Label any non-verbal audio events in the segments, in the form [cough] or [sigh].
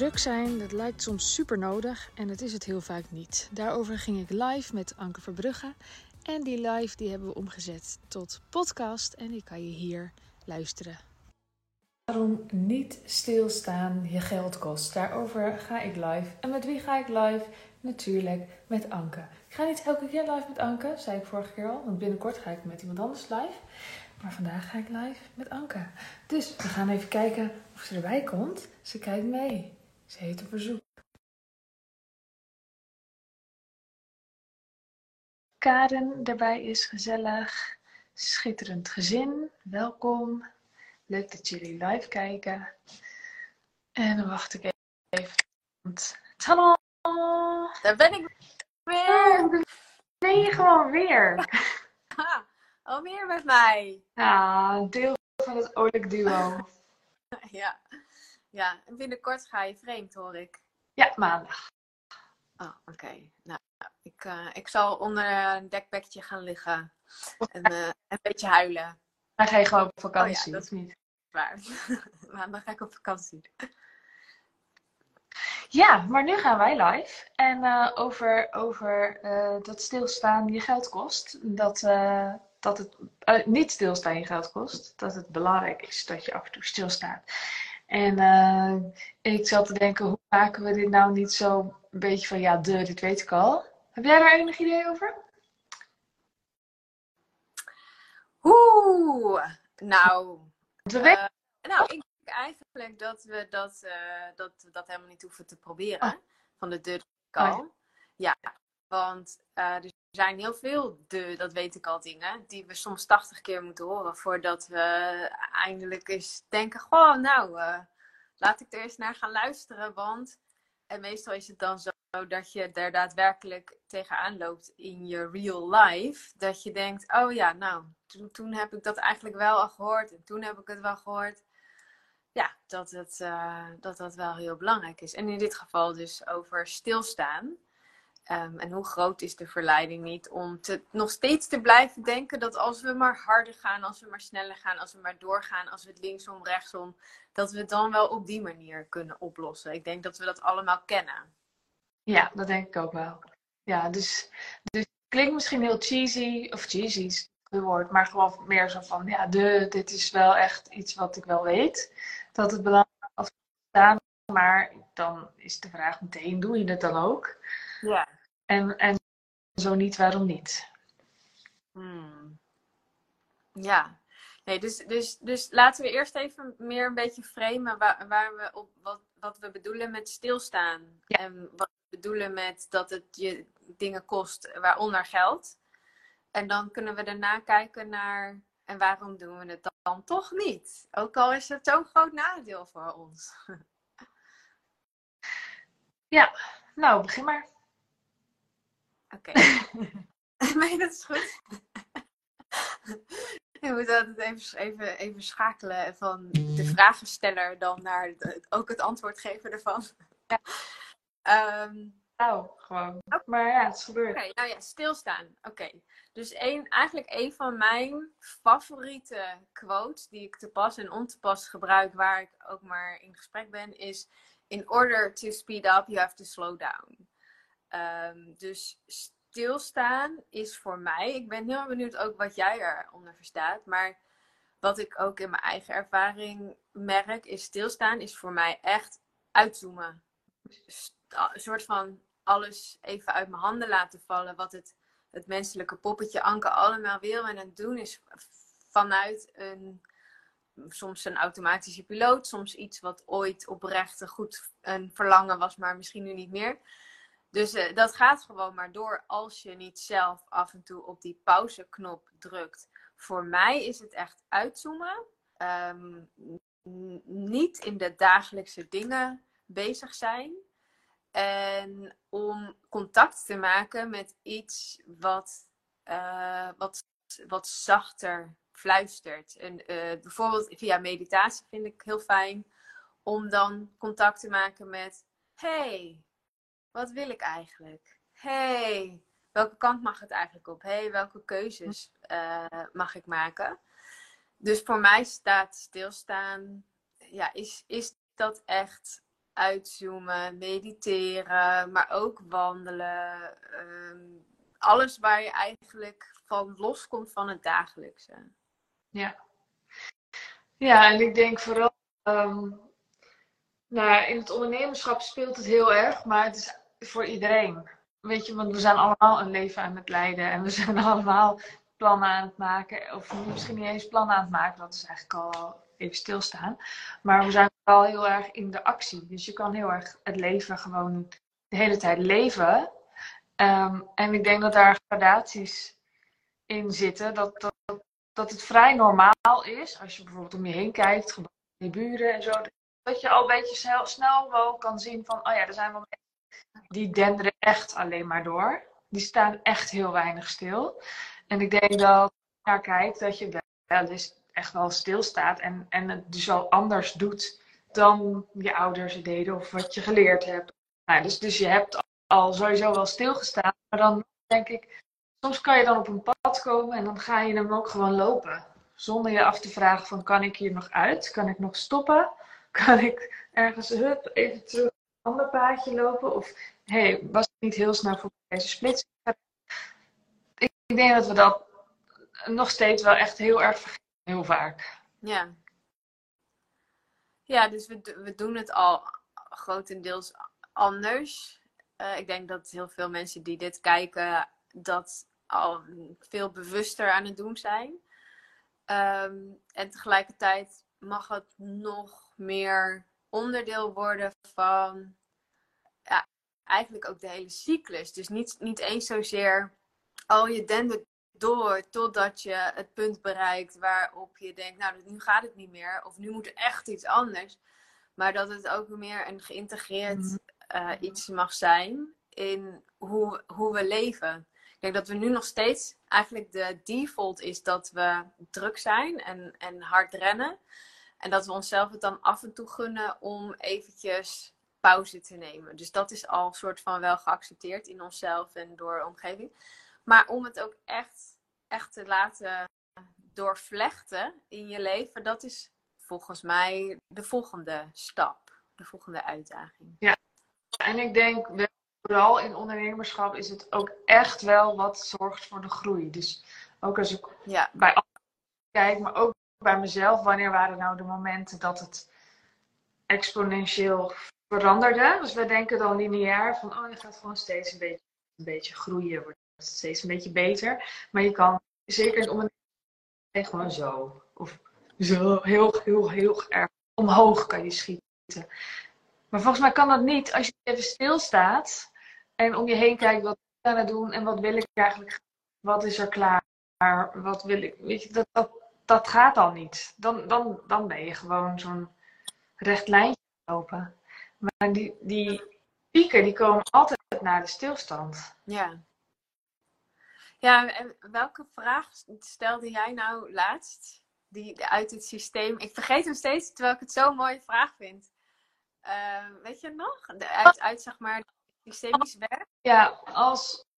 druk zijn, dat lijkt soms super nodig en het is het heel vaak niet. Daarover ging ik live met Anke Verbrugge. En die live die hebben we omgezet tot podcast en die kan je hier luisteren. Waarom niet stilstaan je geld kost? Daarover ga ik live. En met wie ga ik live? Natuurlijk met Anke. Ik ga niet elke keer live met Anke, zei ik vorige keer al. Want binnenkort ga ik met iemand anders live. Maar vandaag ga ik live met Anke. Dus we gaan even kijken of ze erbij komt. Ze kijkt mee. Ze heeft een verzoek. Karen erbij is gezellig. Schitterend gezin. Welkom. Leuk dat jullie live kijken. En dan wacht ik even. Hallo! Daar ben ik weer! Oh, ben je gewoon weer. [laughs] Alweer met mij. Ja, deel van het oorlijk duo. [laughs] ja. Ja, en binnenkort ga je vreemd, hoor ik. Ja, maandag. Oh, oké. Nou, ik, uh, ik zal onder een dekbedje gaan liggen. En uh, een beetje huilen. Dan ga je gewoon op vakantie, oh, ja, dat is niet? Waar. [laughs] Maandag ga ik op vakantie. Ja, maar nu gaan wij live. En uh, over, over dat stilstaan je geld kost. Dat dat het niet stilstaan je geld kost. Dat het belangrijk is dat je af en toe stilstaat. En uh, ik zat te denken, hoe maken we dit nou niet zo een beetje van, ja, de, dit weet ik al. Heb jij daar enig idee over? Oeh, nou... Uh, nou, ik denk eigenlijk dat we dat, dat, we dat helemaal niet hoeven te proberen. Oh. Van de deur. Oh, ja. ja, want er er zijn heel veel de, dat weet ik al, dingen die we soms 80 keer moeten horen voordat we eindelijk eens denken: Goh, nou, uh, laat ik er eens naar gaan luisteren. Want, en meestal is het dan zo dat je er daadwerkelijk tegenaan loopt in je real life. Dat je denkt: Oh ja, nou, toen, heb ik dat eigenlijk wel al gehoord en toen heb ik het wel gehoord. Ja, dat, het, uh, dat dat wel heel belangrijk is. En in dit geval dus over stilstaan. Um, en hoe groot is de verleiding niet om te, nog steeds te blijven denken dat als we maar harder gaan, als we maar sneller gaan, als we maar doorgaan, als we het linksom, rechtsom, dat we het dan wel op die manier kunnen oplossen. Ik denk dat we dat allemaal kennen. Ja, dat denk ik ook wel. Ja, dus, dus het klinkt misschien heel cheesy, of cheesy is het woord, maar gewoon meer zo van, ja, de, dit is wel echt iets wat ik wel weet. Dat het belangrijk is staan, maar dan is de vraag meteen, doe je het dan ook? Ja. En, en zo niet, waarom niet? Hmm. Ja. Nee, dus, dus, dus laten we eerst even meer een beetje framen waar, waar we op, wat, wat we bedoelen met stilstaan. En wat we bedoelen met dat het je dingen kost, waaronder geld. En dan kunnen we daarna kijken naar en waarom doen we het dan toch niet? Ook al is het zo'n groot nadeel voor ons. [laughs] Ja, nou begin maar. Oké. [laughs] nee, dat is goed. [laughs] Je moet altijd even, even, even schakelen van de vragensteller dan naar ook het antwoord geven ervan. Ja. Um, [laughs] nou, gewoon. Maar ja, het is gebeurd. Oké, nou ja, stilstaan. Oké. Dus eigenlijk een van mijn favoriete quotes die ik te pas en on te pas gebruik, waar ik ook maar in gesprek ben, is: In order to speed up, you have to slow down. Um, dus stilstaan is voor mij, ik ben heel benieuwd ook wat jij eronder verstaat, maar wat ik ook in mijn eigen ervaring merk, is stilstaan is voor mij echt uitzoomen. Een soort van alles even uit mijn handen laten vallen, wat het, het menselijke poppetje Anke allemaal wil en het doen is vanuit een soms een automatische piloot, soms iets wat ooit oprecht goed een verlangen was, maar misschien nu niet meer. Dus uh, dat gaat gewoon maar door als je niet zelf af en toe op die pauzeknop drukt. Voor mij is het echt uitzoomen. Um, niet in de dagelijkse dingen bezig zijn. En om contact te maken met iets wat, uh, wat, wat zachter fluistert. En, uh, bijvoorbeeld via meditatie vind ik heel fijn om dan contact te maken met: hey, wat wil ik eigenlijk? hey, welke kant mag het eigenlijk op? hey, welke keuzes uh, mag ik maken? Dus voor mij staat stilstaan, ja, is, is dat echt uitzoomen, mediteren, maar ook wandelen. Ehm, alles waar je eigenlijk van loskomt van het dagelijkse. Ja. Ja, en ik denk vooral, ehm, nou, in het ondernemerschap speelt het heel erg, maar het is voor iedereen. Weet je, want we zijn allemaal een leven aan het leiden en we zijn [laughs] allemaal plannen aan het maken. Of misschien niet eens plannen aan het maken, dat is eigenlijk al even stilstaan. Maar we zijn vooral heel erg in de actie. Dus je kan heel erg het leven gewoon de hele tijd leven. Ehm, en ik denk dat daar gradaties in zitten. Dat, dat, dat het vrij normaal is, als je bijvoorbeeld om je heen kijkt, je buren en zo. Dat je al een beetje snel, snel wel kan zien van, oh ja, er zijn wel die denderen echt alleen maar door. Die staan echt heel weinig stil. En ik denk dat als je naar kijkt, dat je wel eens echt wel stilstaat en, en het dus al anders doet dan je ouders het deden of wat je geleerd hebt. Nou, dus, dus je hebt al sowieso wel stilgestaan, maar dan denk ik, soms kan je dan op een pad komen en dan ga je hem ook gewoon lopen. Zonder je af te vragen van kan ik hier nog uit? Kan ik nog stoppen? Kan ik ergens hup, even terug ander paadje lopen? Of hey, was het niet heel snel voor deze splits? Ik denk dat we dat nog steeds wel echt heel erg vergeten Heel vaak. Ja. Ja, dus we, we doen het al grotendeels anders. Uh, ik denk dat heel veel mensen die dit kijken dat al veel bewuster aan het doen zijn. Um, en tegelijkertijd mag het nog meer onderdeel worden van ja, eigenlijk ook de hele cyclus. Dus niet, niet eens zozeer, oh je dendert door totdat je het punt bereikt waarop je denkt, nou nu gaat het niet meer of nu moet er echt iets anders. Maar dat het ook meer een geïntegreerd uh, iets mag zijn in hoe, hoe we leven. Ik denk dat we nu nog steeds eigenlijk de default is dat we druk zijn en, en hard rennen. En dat we onszelf het dan af en toe gunnen om eventjes pauze te nemen. Dus dat is al soort van wel geaccepteerd in onszelf en door de omgeving. Maar om het ook echt, echt te laten doorvlechten in je leven, dat is volgens mij de volgende stap, de volgende uitdaging. Ja, en ik denk vooral in ondernemerschap is het ook echt wel wat zorgt voor de groei. Dus ook als ik ja. bij anderen kijk, maar ook bij mezelf, wanneer waren nou de momenten dat het exponentieel veranderde? Dus we denken dan lineair van, oh, je gaat gewoon steeds een beetje, een beetje groeien, wordt steeds een beetje beter. Maar je kan zeker in ondernemen gewoon zo. Of zo heel, heel, heel erg omhoog kan je schieten. Maar volgens mij kan dat niet als je even stilstaat en om je heen kijkt wat ik aan het doen en wat wil ik eigenlijk, wat is er klaar, wat wil ik, weet je, dat, dat, dat gaat al niet. Dan, dan, dan ben je gewoon zo'n recht lijntje lopen. Maar die, die pieken die komen altijd naar de stilstand. Ja. Ja, en welke vraag stelde jij nou laatst? Die uit het systeem. Ik vergeet hem steeds, terwijl ik het zo'n mooie vraag vind. Uh, weet je nog? De, uit, uit zeg maar systemisch werk? Ja, als.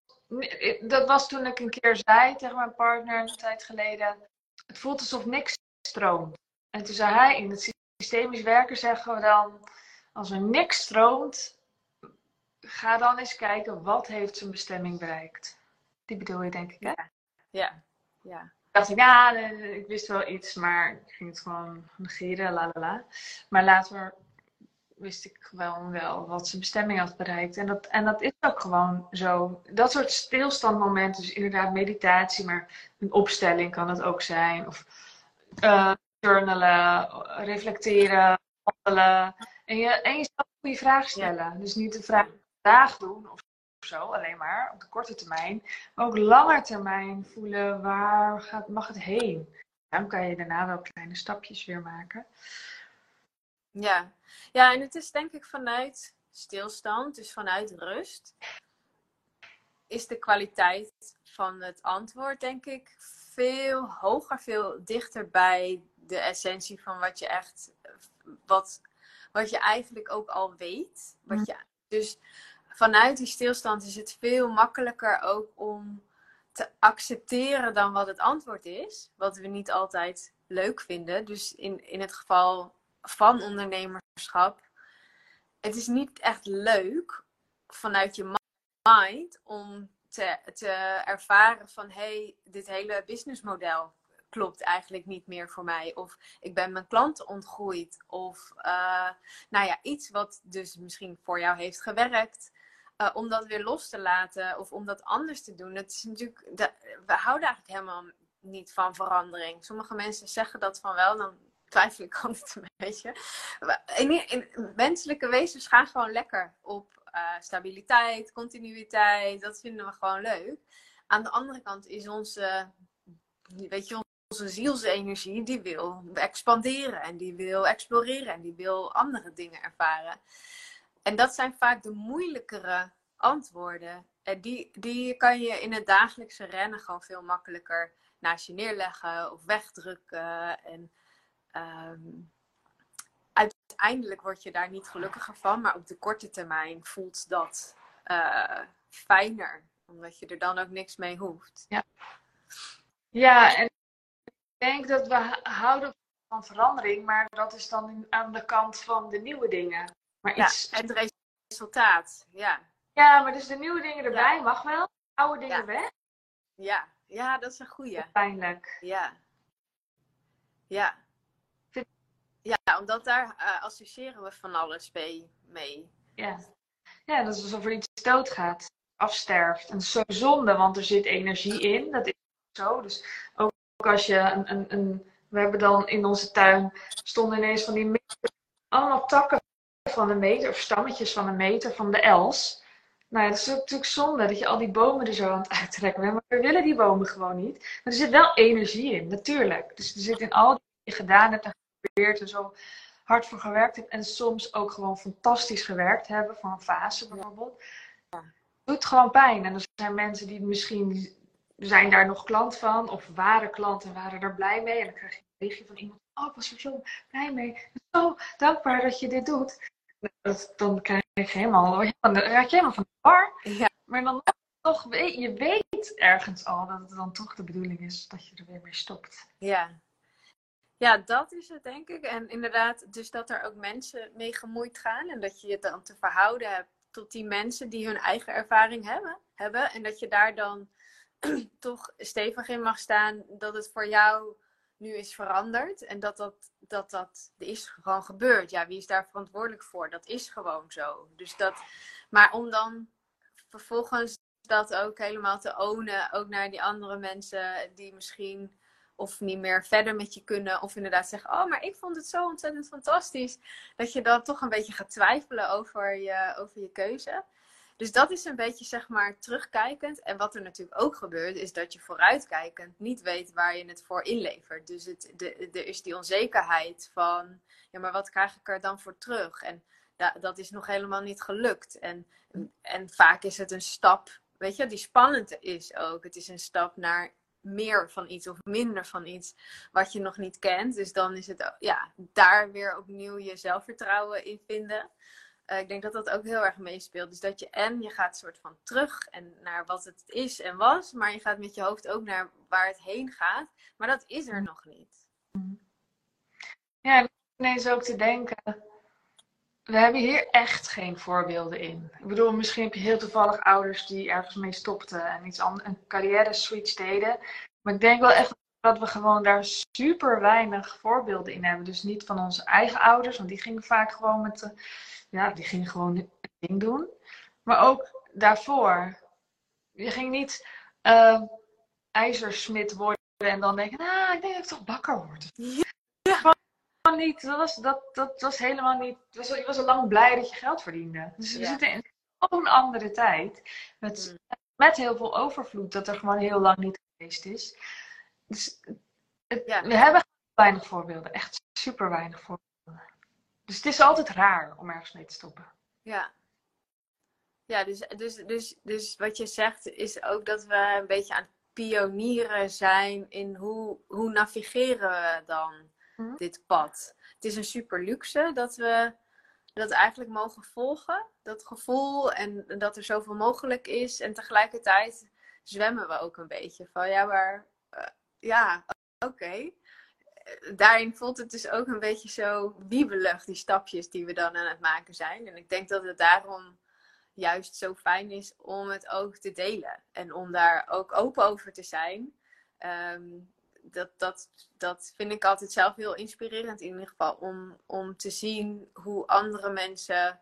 Dat was toen ik een keer zei tegen mijn partner een tijd geleden. Het voelt alsof niks stroomt. En toen zei hij: In het systemisch werken zeggen we dan. Als er niks stroomt, ga dan eens kijken wat heeft zijn bestemming bereikt. Die bedoel je, denk ik, hè? Ja, ja. dacht ik, ja, ik wist wel iets, maar ik ging het gewoon negeren, la la la. Maar later wist ik gewoon wel wat zijn bestemming had bereikt. En dat, en dat is ook gewoon zo. Dat soort stilstandmomenten, dus inderdaad meditatie, maar een opstelling kan het ook zijn. Of uh, journalen, reflecteren, wandelen. En je, en je een goede vraag stellen. Dus niet de vraag vandaag doen of zo, alleen maar op de korte termijn. Maar ook langer termijn voelen waar gaat, mag het heen. Dan kan je daarna wel kleine stapjes weer maken. Ja. ja, en het is denk ik vanuit stilstand, dus vanuit rust, is de kwaliteit van het antwoord denk ik veel hoger, veel dichter bij de essentie van wat je echt, wat, wat je eigenlijk ook al weet. Wat mm. je, dus vanuit die stilstand is het veel makkelijker ook om te accepteren dan wat het antwoord is. Wat we niet altijd leuk vinden. Dus in, in het geval van ondernemerschap het is niet echt leuk vanuit je mind om te, te ervaren van hey, dit hele businessmodel klopt eigenlijk niet meer voor mij. Of ik ben mijn klanten ontgroeid. Of uh, nou ja, iets wat dus misschien voor jou heeft gewerkt. Uh, om dat weer los te laten of om dat anders te doen. Dat is natuurlijk, dat, we houden eigenlijk helemaal niet van verandering. Sommige mensen zeggen dat van wel, dan twijfel ik [laughs] altijd een beetje. In, menselijke wezens gaan gewoon lekker op uh, stabiliteit, continuïteit. Dat vinden we gewoon leuk. Aan de andere kant is onze, weet je, onze zielsenergie, die wil expanderen en die wil exploreren en die wil andere dingen ervaren. En dat zijn vaak de moeilijkere antwoorden. En die, die kan je in het dagelijkse rennen gewoon veel makkelijker naast je neerleggen of wegdrukken. En um, uiteindelijk word je daar niet gelukkiger van, maar op de korte termijn voelt dat uh, fijner, omdat je er dan ook niks mee hoeft. Ja, ja en ik denk dat we houden van verandering, maar dat is dan aan de kant van de nieuwe dingen. Maar iets... Ja, het resultaat, ja. Ja, maar dus de nieuwe dingen erbij mag wel, oude dingen ja. weg. Ja. ja, dat is een goede. Pijnlijk. Ja. Ja. Ja, omdat daar uh, associëren we van alles mee. Ja. ja, dat is alsof er iets doodgaat, afsterft. En zo zonde, want er zit energie in. Dat is zo. Dus ook als je een, een, een we hebben dan in onze tuin stonden ineens van die meter, allemaal takken van een meter of stammetjes van een meter van de els. Nou, het is natuurlijk zonde dat je al die bomen er zo aan het uittrekken bent. Maar we willen die bomen gewoon niet. Maar er zit wel energie in, natuurlijk. Dus er zit in al die je gedaan hebt geprobeerd en zo hard voor gewerkt hebt. En soms ook gewoon fantastisch gewerkt hebben, voor een fase bijvoorbeeld. Het doet gewoon pijn. En er zijn mensen die misschien zijn daar nog klant van, of waren klant en waren er blij mee. En dan krijg je een berichtje van iemand. Oh, ik was er zo blij mee. Zo dankbaar dat je dit doet. Dat, dan krijg je helemaal, dan raak je helemaal van de war. Ja. Maar dan toch, weet, je weet ergens al dat het dan toch de bedoeling is dat je er weer mee stopt. Ja. Ja, dat is het denk ik. En inderdaad, dus dat er ook mensen mee gemoeid gaan. En dat je je dan te verhouden hebt tot die mensen die hun eigen ervaring hebben. hebben en dat je daar dan [clears throat] toch stevig in mag staan dat het voor jou nu is veranderd. En dat dat, dat, dat is gewoon gebeurd. Ja, wie is daar verantwoordelijk voor? Dat is gewoon zo. Dus dat, maar om dan vervolgens dat ook helemaal te ownen, ook naar die andere mensen die misschien of niet meer verder met je kunnen, of inderdaad zeggen: Oh, maar ik vond het zo ontzettend fantastisch. Dat je dan toch een beetje gaat twijfelen over je, over je keuze. Dus dat is een beetje, zeg maar, terugkijkend. En wat er natuurlijk ook gebeurt, is dat je vooruitkijkend niet weet waar je het voor inlevert. Dus het, de, er is die onzekerheid van, ja, maar wat krijg ik er dan voor terug? En da, dat is nog helemaal niet gelukt. En, en vaak is het een stap, weet je, die spannend is ook. Het is een stap naar meer van iets of minder van iets wat je nog niet kent. Dus dan is het ja, daar weer opnieuw je zelfvertrouwen in vinden. Uh, ik denk dat dat ook heel erg meespeelt. Dus dat je en je gaat soort van terug en naar wat het is en was, maar je gaat met je hoofd ook naar waar het heen gaat. Maar dat is er nog niet. Ja, ineens ook te denken. We hebben hier echt geen voorbeelden in. Ik bedoel, misschien heb je heel toevallig ouders die ergens mee stopten en iets anders, een carrière switch deden. Maar ik denk wel echt dat we gewoon daar super weinig voorbeelden in hebben. Dus niet van onze eigen ouders, want die gingen vaak gewoon met ja, die ging gewoon het ding doen. Maar ook daarvoor. Je ging niet uh, ijzersmid worden en dan denken, nou, ik denk dat ik toch bakker word. Niet. Dat was, dat, dat was helemaal niet. Was, je was al lang blij dat je geld verdiende. Dus we zitten in zo'n andere tijd. Met, mm. met heel veel overvloed, dat er gewoon heel lang niet geweest is. Dus het, ja. we hebben weinig voorbeelden. Echt super weinig voorbeelden. Dus het is altijd raar om ergens mee te stoppen. Ja. Ja, dus, dus, dus, dus wat je zegt is ook dat we een beetje aan het pionieren zijn in hoe, hoe navigeren we dan hm? dit pad. Het is een super luxe dat we dat eigenlijk mogen volgen. Dat gevoel en dat er zoveel mogelijk is. En tegelijkertijd zwemmen we ook een beetje van ja, maar uh, ja, oké. daarin voelt het dus ook een beetje zo wiebelig, die stapjes die we dan aan het maken zijn. En ik denk dat het daarom juist zo fijn is om het ook te delen. En om daar ook open over te zijn. Ehm, dat, dat, dat vind ik altijd zelf heel inspirerend in ieder geval. Om, om te zien hoe andere mensen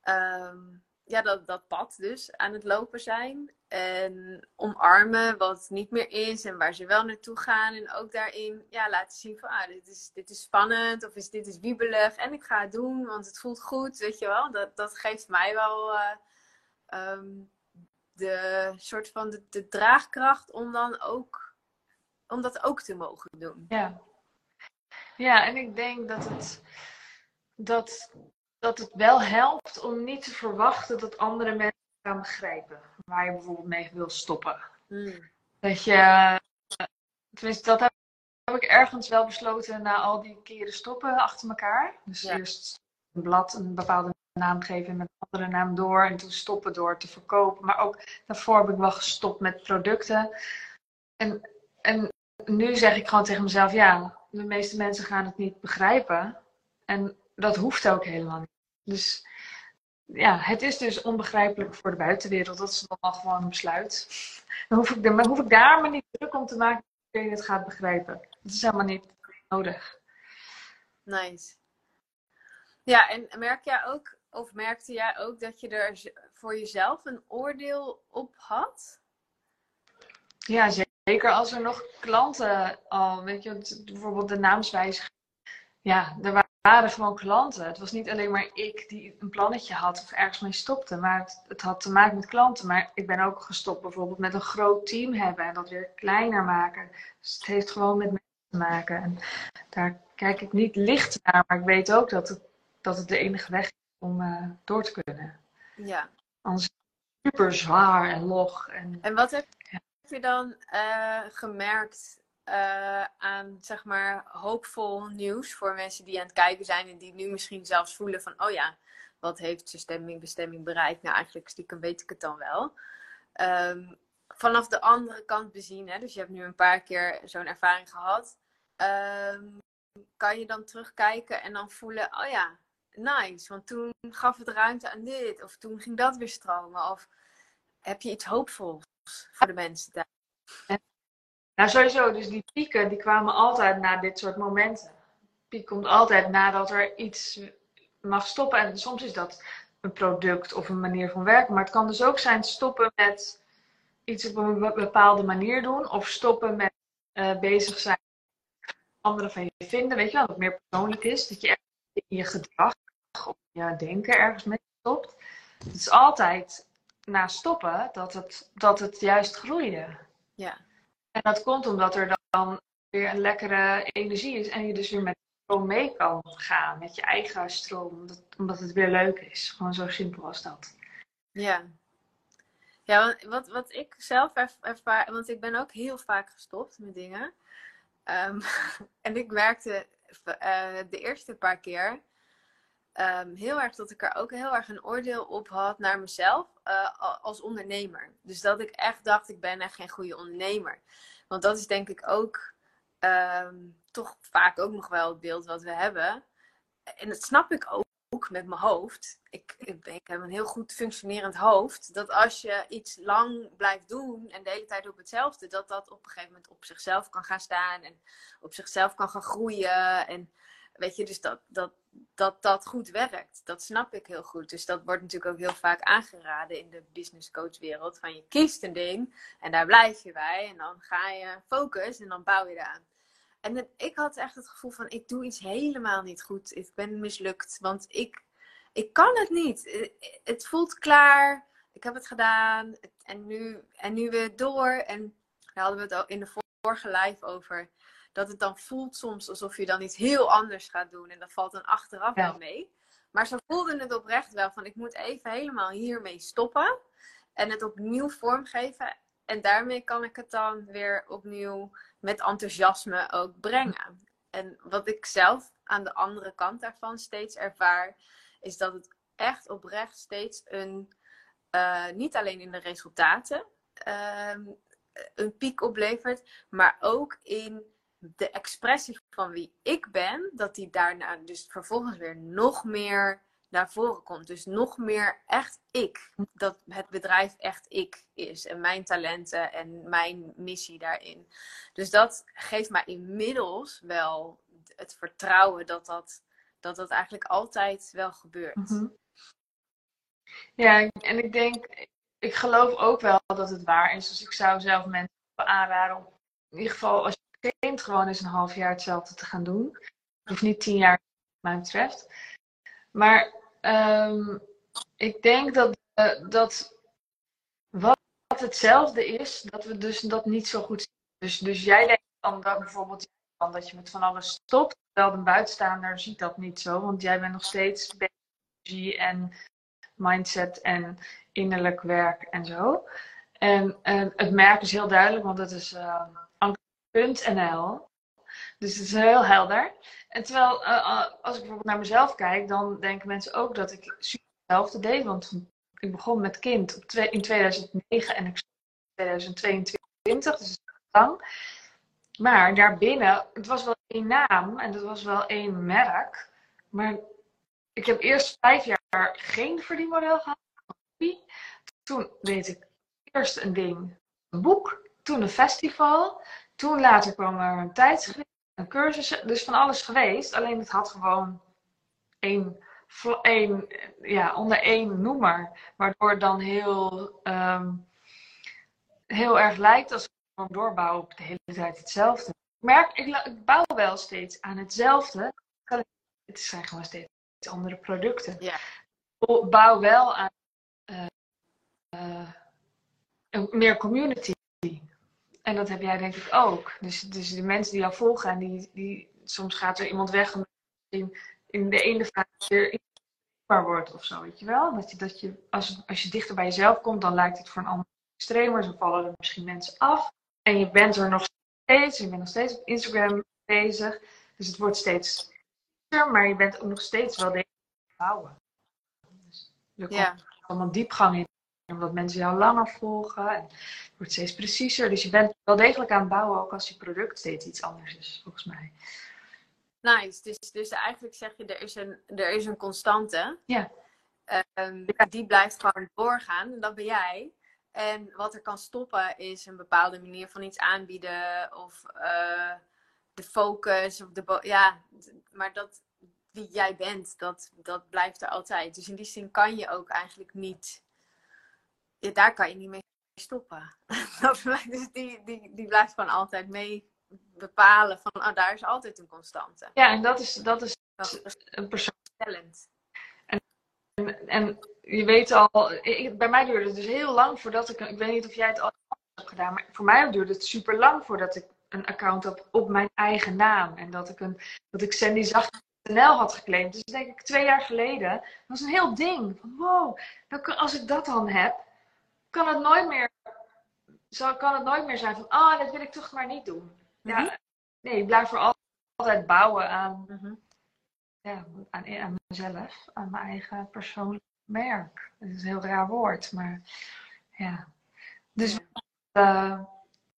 ehm, ja, dat, dat pad dus aan het lopen zijn. En omarmen wat niet meer is en waar ze wel naartoe gaan. En ook daarin ja, laten zien van ah, dit, is, dit is spannend of is, dit is wiebelig. En ik ga het doen, want het voelt goed. Weet je wel, dat, dat geeft mij wel uh, um, de soort van de, de, draagkracht om dan ook om dat ook te mogen doen. Ja, ja en ik denk dat het, dat, dat het wel helpt om niet te verwachten dat andere mensen gaan begrijpen waar je bijvoorbeeld mee wil stoppen. Hmm. Dat je, tenminste, dat heb, ik ergens wel besloten na al die keren stoppen achter elkaar. Dus eerst een blad een bepaalde naam geven met een andere naam door en toen stoppen door te verkopen. Maar ook daarvoor heb ik wel gestopt met producten. En, en nu zeg ik gewoon tegen mezelf, ja, de meeste mensen gaan het niet begrijpen. En dat hoeft ook helemaal niet. Dus ja, het is dus onbegrijpelijk voor de buitenwereld. Dat is dan al gewoon een besluit. [laughs] Dan hoef ik, dan hoef ik daar maar niet druk om te maken dat je het gaat begrijpen. Dat is helemaal niet nodig. Nice. Ja, en merk jij ook, of merkte jij ook dat je er voor jezelf een oordeel op had? Ja, zeker als er nog klanten al, weet je, bijvoorbeeld de naamswijziging. Ja, er waren gewoon klanten. Het was niet alleen maar ik die een plannetje had of ergens mee stopte, maar het, het, had te maken met klanten. Maar ik ben ook gestopt bijvoorbeeld met een groot team hebben en dat weer kleiner maken. Dus het heeft gewoon met mensen te maken. En daar kijk ik niet licht naar, maar ik weet ook dat het, dat het de enige weg is om uh, door te kunnen. Ja. Anders is het super zwaar en log. En, en wat heb je dan uh, gemerkt uh, aan zeg maar hoopvol nieuws voor mensen die aan het kijken zijn en die nu misschien zelfs voelen van oh ja, wat heeft zijn stemming, bestemming bereikt? Nou, eigenlijk stiekem weet ik het dan wel. Um, vanaf de andere kant bezien, hè, dus je hebt nu een paar keer zo'n ervaring gehad. Um, kan je dan terugkijken en dan voelen, oh ja, nice, want toen gaf het ruimte aan dit, of toen ging dat weer stromen, of heb je iets hoopvols voor de mensen daar? Nou, sowieso. Dus die pieken die kwamen altijd na dit soort momenten. Piek komt altijd nadat er iets mag stoppen. En soms is dat een product of een manier van werken. Maar het kan dus ook zijn stoppen met iets op een bepaalde manier doen. Of stoppen met uh, bezig zijn anderen van je vinden. Weet je wel, dat het meer persoonlijk is. Dat je echt in je gedrag of je denken ergens mee stopt. Het is altijd na stoppen dat het, dat het juist groeide. Ja. En dat komt omdat er dan weer een lekkere energie is en je dus weer met stroom mee kan gaan, met je eigen stroom, omdat, omdat het weer leuk is. Gewoon zo simpel als dat. Ja. Ja, wat, wat ik zelf ervaar, want ik ben ook heel vaak gestopt met dingen. Um, [laughs] en ik merkte uh, de eerste paar keer um, heel erg dat ik er ook heel erg een oordeel op had naar mezelf uh, als ondernemer. Dus dat ik echt dacht, ik ben echt geen goede ondernemer. Want dat is denk ik ook um, toch vaak ook nog wel het beeld wat we hebben. En dat snap ik ook met mijn hoofd. Ik, ik, ik, heb een heel goed functionerend hoofd. Dat als je iets lang blijft doen en de hele tijd op hetzelfde, dat dat op een gegeven moment op zichzelf kan gaan staan en op zichzelf kan gaan groeien. En weet je, dus dat, dat, dat dat goed werkt. Dat snap ik heel goed. Dus dat wordt natuurlijk ook heel vaak aangeraden in de business coach wereld. Van je kiest een ding en daar blijf je bij. En dan ga je focus en dan bouw je eraan. En ik had echt het gevoel van ik doe iets helemaal niet goed. Ik ben mislukt. Want ik, ik kan het niet. Het voelt klaar. Ik heb het gedaan. En nu, en nu weer door. En daar hadden we het in de vorige live over dat het dan voelt soms alsof je dan iets heel anders gaat doen. En dat valt dan achteraf wel mee. Maar ze voelden het oprecht wel van ik moet even helemaal hiermee stoppen. En het opnieuw vormgeven. En daarmee kan ik het dan weer opnieuw met enthousiasme ook brengen. En wat ik zelf aan de andere kant daarvan steeds ervaar, is dat het echt oprecht steeds een, uh, niet alleen in de resultaten, uh, een piek oplevert, maar ook in de expressie van wie ik ben, dat die daarna dus vervolgens weer nog meer naar voren komt. Dus nog meer echt ik. Dat het bedrijf echt ik is. En mijn talenten en mijn missie daarin. Dus dat geeft mij inmiddels wel het vertrouwen dat dat, dat, dat eigenlijk altijd wel gebeurt. Mhm. Ja, en ik denk, ik geloof ook wel dat het waar is. Dus ik zou zelf mensen aanraden om in ieder geval als je kind gewoon eens een half jaar hetzelfde te gaan doen. Of niet tien jaar, wat mij betreft. Maar um, ik denk dat, uh, dat wat hetzelfde is, dat we dus dat niet zo goed zien. Dus, dus jij denkt dan bijvoorbeeld dat je met van alles stopt. Terwijl een buitenstaander ziet dat niet zo, want jij bent nog steeds energie en mindset en innerlijk werk en zo. En, en het merk is heel duidelijk, want het is uh, anker.nl. Dus het is heel helder. En terwijl, uh, als ik bijvoorbeeld naar mezelf kijk, dan denken mensen ook dat ik super hetzelfde deed. Want ik begon met kind op in 2009 en ik in 2022, dus lang. Maar daarbinnen, het was wel één naam en het was wel één merk. Maar ik heb eerst vijf jaar geen verdienmodel gehad. Toen deed ik eerst een ding, een boek, toen een festival. Toen later kwam er een tijdschrift een cursus, dus van alles geweest. Alleen het had gewoon één, één ja, onder één noemer. Waardoor het dan heel, um, heel erg lijkt als ik doorbouw op de hele tijd hetzelfde. Ik merk, ik, ik bouw wel steeds aan hetzelfde. Het zijn gewoon steeds andere producten. Ja. Ik bouw wel aan uh, uh, meer community. En dat heb jij denk ik ook. Dus, dus de mensen die jou volgen en die, die soms gaat er iemand weg en in, in de ene fase weer wordt of zo, weet je wel? Dat je, dat je als, als je dichter bij jezelf komt, dan lijkt het voor een ander extremer. Zo vallen er misschien mensen af. En je bent er nog steeds, je bent nog steeds op Instagram bezig. Dus het wordt steeds maar je bent ook nog steeds wel deze bouwen. Dus er komt ja. allemaal diepgang in omdat mensen jou langer volgen. En het wordt steeds preciezer. Dus je bent wel degelijk aan het bouwen, ook als je product steeds iets anders is, volgens mij. Nice. Dus, dus eigenlijk zeg je, er is een, er is een constante. Ja. Um, die blijft gewoon doorgaan. En dat ben jij. En wat er kan stoppen is een bepaalde manier van iets aanbieden. Of uh, de focus. Of de ja, maar dat, wie jij bent, dat, dat blijft er altijd. Dus in die zin kan je ook eigenlijk niet ja, daar kan je niet mee stoppen. [laughs] dus die, die, die blijft gewoon altijd mee bepalen van, oh, daar is altijd een constante. Ja, en dat is, dat is, een persoonlijk En, en, en, je weet al, ik, bij mij duurde het dus heel lang voordat ik, ik weet niet of jij het al hebt gedaan, maar voor mij duurde het super lang voordat ik een account had op mijn eigen naam. En dat ik, een, dat ik Sandy Zacht NL had geclaimd. Dus denk ik twee jaar geleden. Dat was een heel ding. Van wow, als ik dat dan heb, kan het nooit meer, zo kan het nooit meer zijn van, ah, oh, dat wil ik toch maar niet doen. Ja, mhm. nee, ik blijf voor altijd bouwen aan, mhm. ja, aan, aan mezelf, aan mijn eigen persoonlijk merk. Dat is een heel raar woord, maar ja. Dus uh,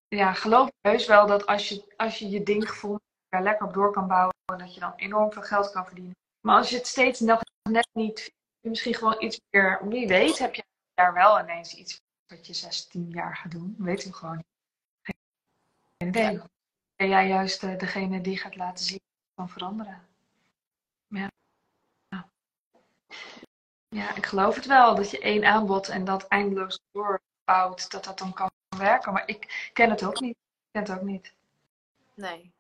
ja, geloof heus wel dat als je, als je je ding gevonden er lekker op door kan bouwen, dat je dan enorm veel geld kan verdienen. Maar als je het steeds nog net niet, misschien gewoon iets meer, wie weet, heb je daar wel ineens iets wat je 16 jaar gaat doen. Weet we gewoon niet. Geen idee. Ben jij juist uh, degene die gaat laten zien van veranderen? Ja. ja, ik geloof het wel dat je één aanbod en dat eindeloos doorbouwt, dat dat dan kan werken. Maar ik ken het ook niet. Ik ken het ook niet. Nee.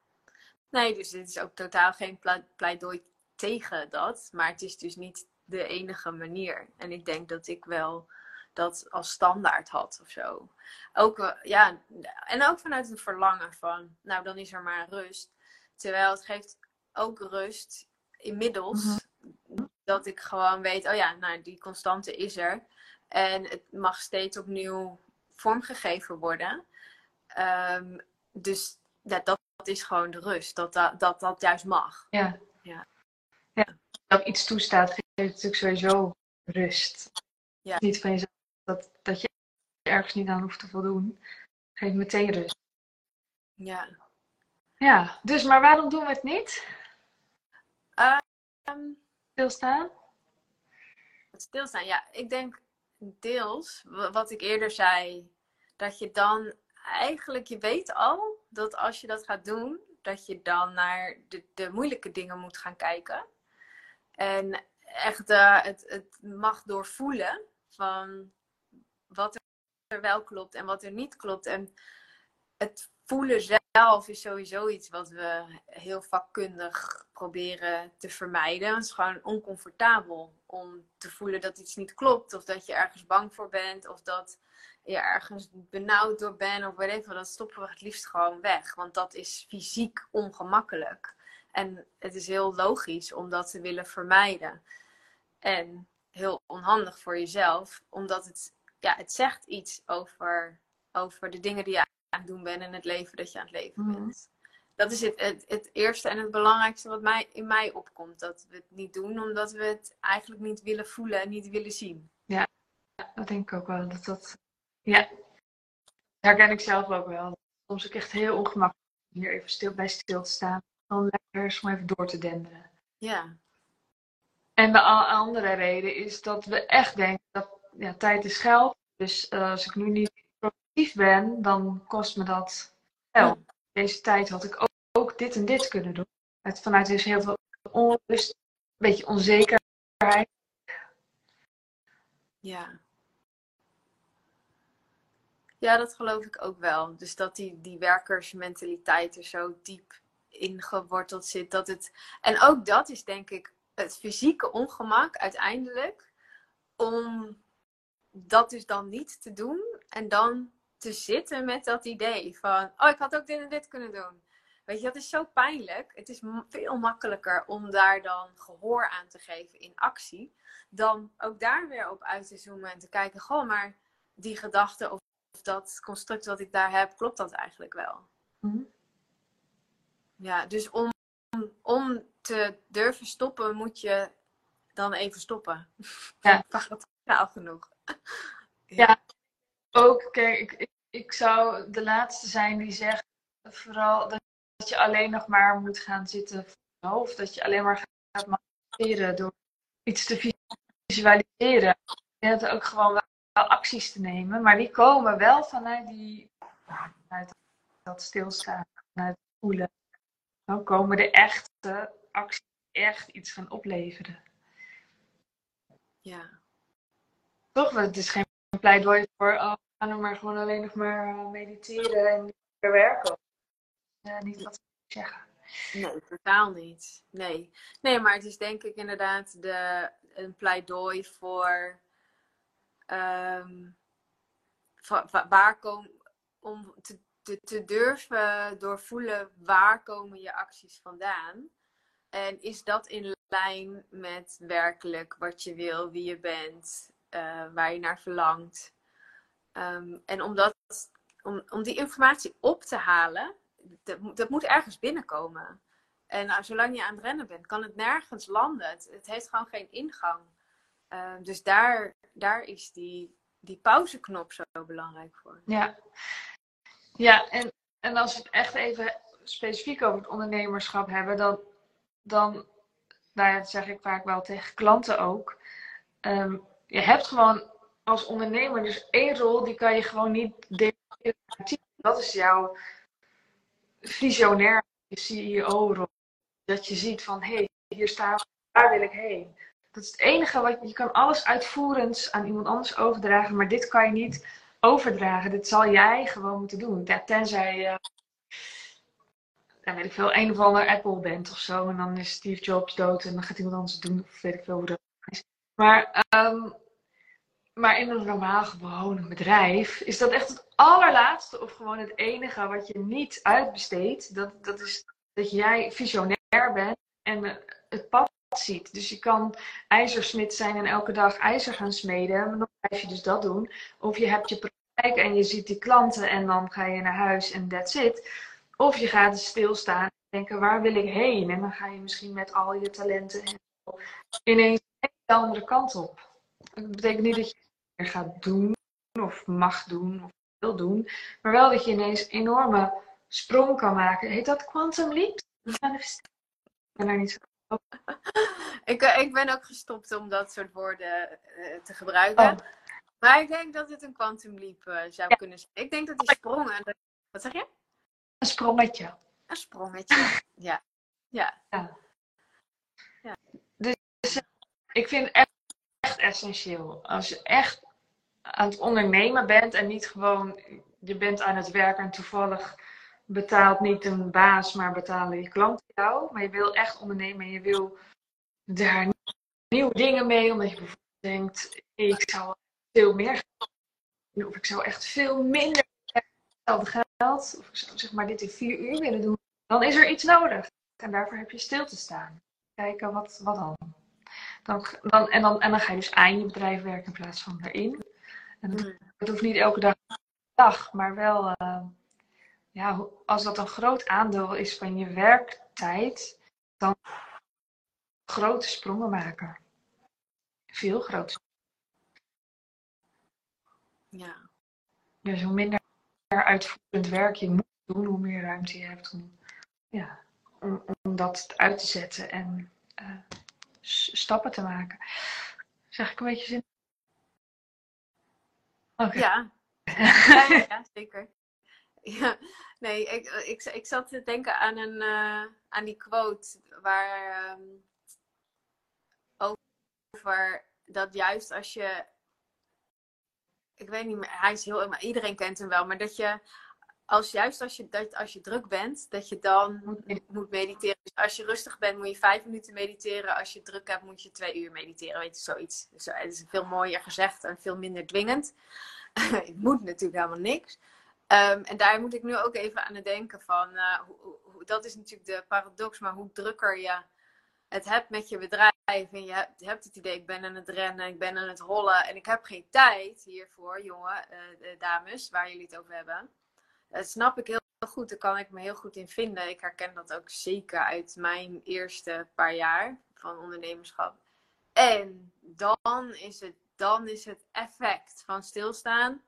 Nee, dus dit is ook totaal geen pleidooi tegen dat. Maar het is dus niet de enige manier. En ik denk dat ik wel dat als standaard had of zo. Ook, ja, en ook vanuit het verlangen van, nou dan is er maar rust. Terwijl het geeft ook rust inmiddels. Mhm. Dat ik gewoon weet, oh ja, nou die constante is er. En het mag steeds opnieuw vormgegeven worden. Um, dus dat, dat, is gewoon de rust. Dat dat, dat, dat juist mag. Ja. ja. ja. Dat iets toestaat, geeft natuurlijk sowieso rust. Ja. Niet van jezelf dat, dat je ergens niet aan hoeft te voldoen, geeft meteen rust. Ja. Ja, dus maar waarom doen we het niet? Um, Stilstaan? Stilstaan, ja. Ik denk deels, wat ik eerder zei, dat je dan eigenlijk, je weet al dat als je dat gaat doen, dat je dan naar de, de moeilijke dingen moet gaan kijken. En echt uh, het, het mag doorvoelen van wat er wel klopt en wat er niet klopt. En het voelen zelf is sowieso iets wat we heel vakkundig proberen te vermijden. Het is gewoon oncomfortabel om te voelen dat iets niet klopt. Of dat je ergens bang voor bent. Of dat je ergens benauwd door bent. Of weet even. Dat stoppen we het liefst gewoon weg. Want dat is fysiek ongemakkelijk. En het is heel logisch om dat te willen vermijden. En heel onhandig voor jezelf. Omdat het, ja, het zegt iets over, over de dingen die je aan het doen bent. En het leven dat je aan het leven Mhm. bent. Dat is het, het, het eerste en het belangrijkste wat mij, in mij opkomt. Dat we het niet doen omdat we het eigenlijk niet willen voelen en niet willen zien. Dat denk ik ook wel. Dat dat... Ja, herken ik zelf ook wel. Soms ook echt heel ongemakkelijk om hier even stil bij stil te staan. Dan lekker om even door te denderen. Ja, En de andere reden is dat we echt denken dat ja, tijd is geld. Dus eh, als ik nu niet productief ben, dan kost me dat geld. Deze tijd had ik ook, ook dit en dit kunnen doen. Het, vanuit dus heel veel onrust, een beetje onzekerheid. ja. Ja, dat geloof ik ook wel. Dus dat die, die werkersmentaliteit er zo diep ingeworteld zit. Dat het... En ook dat is denk ik het fysieke ongemak uiteindelijk. Om dat dus dan niet te doen. En dan te zitten met dat idee van... Oh, ik had ook dit en dit kunnen doen. Weet je, dat is zo pijnlijk. Het is veel makkelijker om daar dan gehoor aan te geven in actie. Dan ook daar weer op uit te zoomen en te kijken... Goh, maar die gedachte of of dat construct wat ik daar heb, klopt dat eigenlijk wel? Mhm. Ja, dus om, om te durven stoppen, moet je dan even stoppen. Ja. [laughs] Paradoxaal genoeg. Ja. Ook, kijk, ik, ik, ik zou de laatste zijn die zegt vooral dat, je alleen nog maar moet gaan zitten voor je hoofd. Dat je alleen maar gaat manifesteren door iets te visualiseren. Je hebt ook gewoon wel, wel acties te nemen, maar die komen wel vanuit die vanuit dat stilstaan, vanuit het voelen. Dan komen de echte acties echt iets gaan opleveren. Ja. Toch? Het is geen pleidooi voor, oh, ga maar gewoon alleen nog maar eh, mediteren en niet werken. Niet wat ik zeggen. Nee, totaal niet. Nee. nee, maar het is denk ik inderdaad de, een pleidooi voor va- waar kom, om te, te, te durven doorvoelen waar komen je acties vandaan. En is dat in lijn met werkelijk wat je wil, wie je bent, eh, waar je naar verlangt. Ehm, en om, dat, om, om die informatie op te halen, dat, dat moet ergens binnenkomen. En nou, zolang je aan het rennen bent, kan het nergens landen. Het, het heeft gewoon geen ingang. Ehm, dus daar, daar is die, die pauzeknop zo belangrijk voor. Ja, ja en, en als we het echt even specifiek over het ondernemerschap hebben, dan, dan nou zeg ik vaak wel tegen klanten ook. Ehm, je hebt gewoon als ondernemer dus één rol, die kan je gewoon niet delen. Dat is jouw visionair CEO-rol. Dat je ziet van, hé, hey, hier staan we, daar wil ik heen. Dat is het enige wat je kan alles uitvoerends aan iemand anders overdragen, maar dit kan je niet overdragen. Dit zal jij gewoon moeten doen. Tenzij je, ja, weet ik veel, een of ander Apple bent of zo. En dan is Steve Jobs dood en dan gaat iemand anders het doen. Of weet ik veel hoe dat is. Maar, ehm, maar in een normaal gewoon bedrijf is dat echt het allerlaatste of gewoon het enige wat je niet uitbesteedt. Dat, dat is dat jij visionair bent en het pad ziet. Dus je kan ijzersmid zijn en elke dag ijzer gaan smeden. Maar dan blijf je dus dat doen. Of je hebt je praktijk en je ziet die klanten en dan ga je naar huis en that's it. Of je gaat stilstaan en denken, waar wil ik heen? En dan ga je misschien met al je talenten ineens een hele andere kant op. Dat betekent niet dat je gaat doen of mag doen of wil doen. Maar wel dat je ineens enorme sprong kan maken. Heet dat quantum leap? Ik ben er niet zo [laughs] ik, eh, ik ben ook gestopt om dat soort woorden uh, te gebruiken. Oh. Maar ik denk dat het een quantum leap uh, zou kunnen zijn. Ik denk dat die sprongen. Wat zeg je? Een sprongetje. Een sprongetje, [laughs] ja. Ja. ja. ja. Dus ik vind echt, echt essentieel. Als je echt aan het ondernemen bent en niet gewoon je bent aan het werken en toevallig betaalt niet een baas, maar betalen je klanten jou. Maar je wil echt ondernemen en je wil daar nieuwe dingen mee, omdat je bijvoorbeeld denkt, ik zou veel meer of ik zou echt veel minder hetzelfde geld, of ik zou zeg maar dit in vier uur willen doen, dan is er iets nodig. En daarvoor heb je stil te staan. Kijken, wat, wat dan? dan, dan, en, dan en dan ga je dus aan je bedrijf werken in plaats van erin. En dat, hmm. hoeft niet elke dag, dag maar wel, uh, ja, als dat een groot aandeel is van je werktijd, dan grote sprongen maken. Veel grote. Ja. Dus hoe minder uitvoerend werk je moet doen, hoe meer ruimte je hebt om, ja, om, om dat uit te zetten en uh, stappen te maken. Zeg ik een beetje zin? Okay. [laughs] Ja. ja. ja, zeker. Ja, nee, ik, ik, ik zat te denken aan, een, uh, aan die quote waar um, over dat juist als je ik weet niet meer, hij is heel, maar iedereen kent hem wel, maar dat je als juist als je, dat, als je druk bent, dat je dan moet, moet mediteren. Dus als je rustig bent, moet je vijf minuten mediteren. Als je druk hebt, moet je twee uur mediteren. Weet je, zoiets. Dus het is veel mooier gezegd en veel minder dwingend. [laughs] het moet natuurlijk helemaal niks. Ehm, en daar moet ik nu ook even aan het denken van, uh, hoe, hoe, dat is natuurlijk de paradox, maar hoe drukker je het hebt met je bedrijf en je hebt, je hebt, het idee, ik ben aan het rennen, ik ben aan het rollen en ik heb geen tijd hiervoor, jongen, uh, dames, waar jullie het over hebben. Dat snap ik heel goed, daar kan ik me heel goed in vinden. Ik herken dat ook zeker uit mijn eerste paar jaar van ondernemerschap. En dan is het, dan is het effect van stilstaan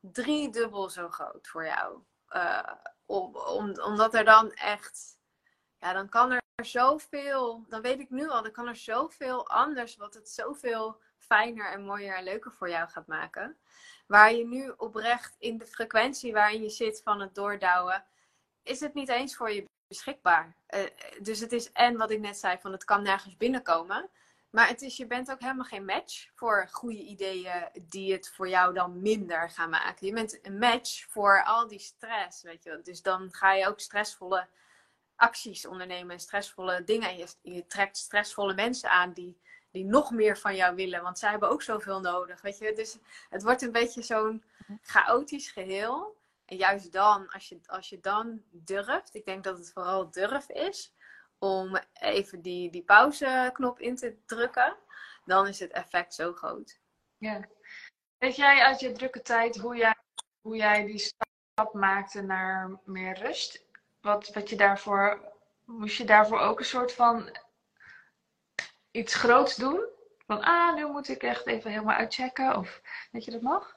drie dubbel zo groot voor jou. Uh, om, om, omdat er dan echt, ja, dan kan er zoveel, dan weet ik nu al, dan kan er zoveel anders, wat het zoveel fijner en mooier en leuker voor jou gaat maken. Waar je nu oprecht in de frequentie waarin je zit van het doordouwen, is het niet eens voor je beschikbaar. Uh, dus het is en wat ik net zei, van het kan nergens binnenkomen. Maar het is, je bent ook helemaal geen match voor goede ideeën die het voor jou dan minder gaan maken. Je bent een match voor al die stress, weet je. Dus dan ga je ook stressvolle acties ondernemen en stressvolle dingen. je trekt stressvolle mensen aan die, die nog meer van jou willen, want zij hebben ook zoveel nodig, weet je. Dus het wordt een beetje zo'n chaotisch geheel. En juist dan, als je, als je dan durft, ik denk dat het vooral durf is, om even die, die pauzeknop in te drukken, dan is het effect zo groot. Ja. Weet jij uit je drukke tijd hoe jij, hoe jij die stap maakte naar meer rust? Wat, wat je daarvoor, moest je daarvoor ook een soort van iets groots doen? Van, ah, nu moet ik echt even helemaal uitchecken. Of weet je dat nog?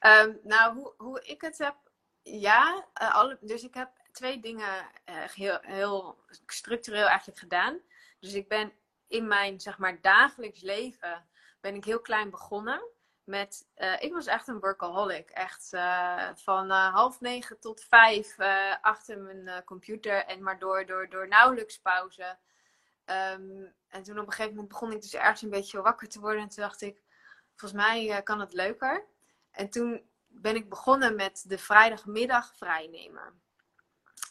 Um, nou, hoe, hoe ik het heb, ja. Uh, alle, dus ik heb twee dingen heel, heel structureel eigenlijk gedaan. Dus ik ben in mijn, zeg maar, dagelijks leven, ben ik heel klein begonnen. Met, uh, ik was echt een workaholic. Echt uh, van half negen tot vijf achter mijn computer. En maar door, door, door nauwelijks pauze. Um, en toen op een gegeven moment begon ik dus ergens een beetje wakker te worden. En toen dacht ik, volgens mij kan het leuker. En toen ben ik begonnen met de vrijdagmiddag vrijnemen.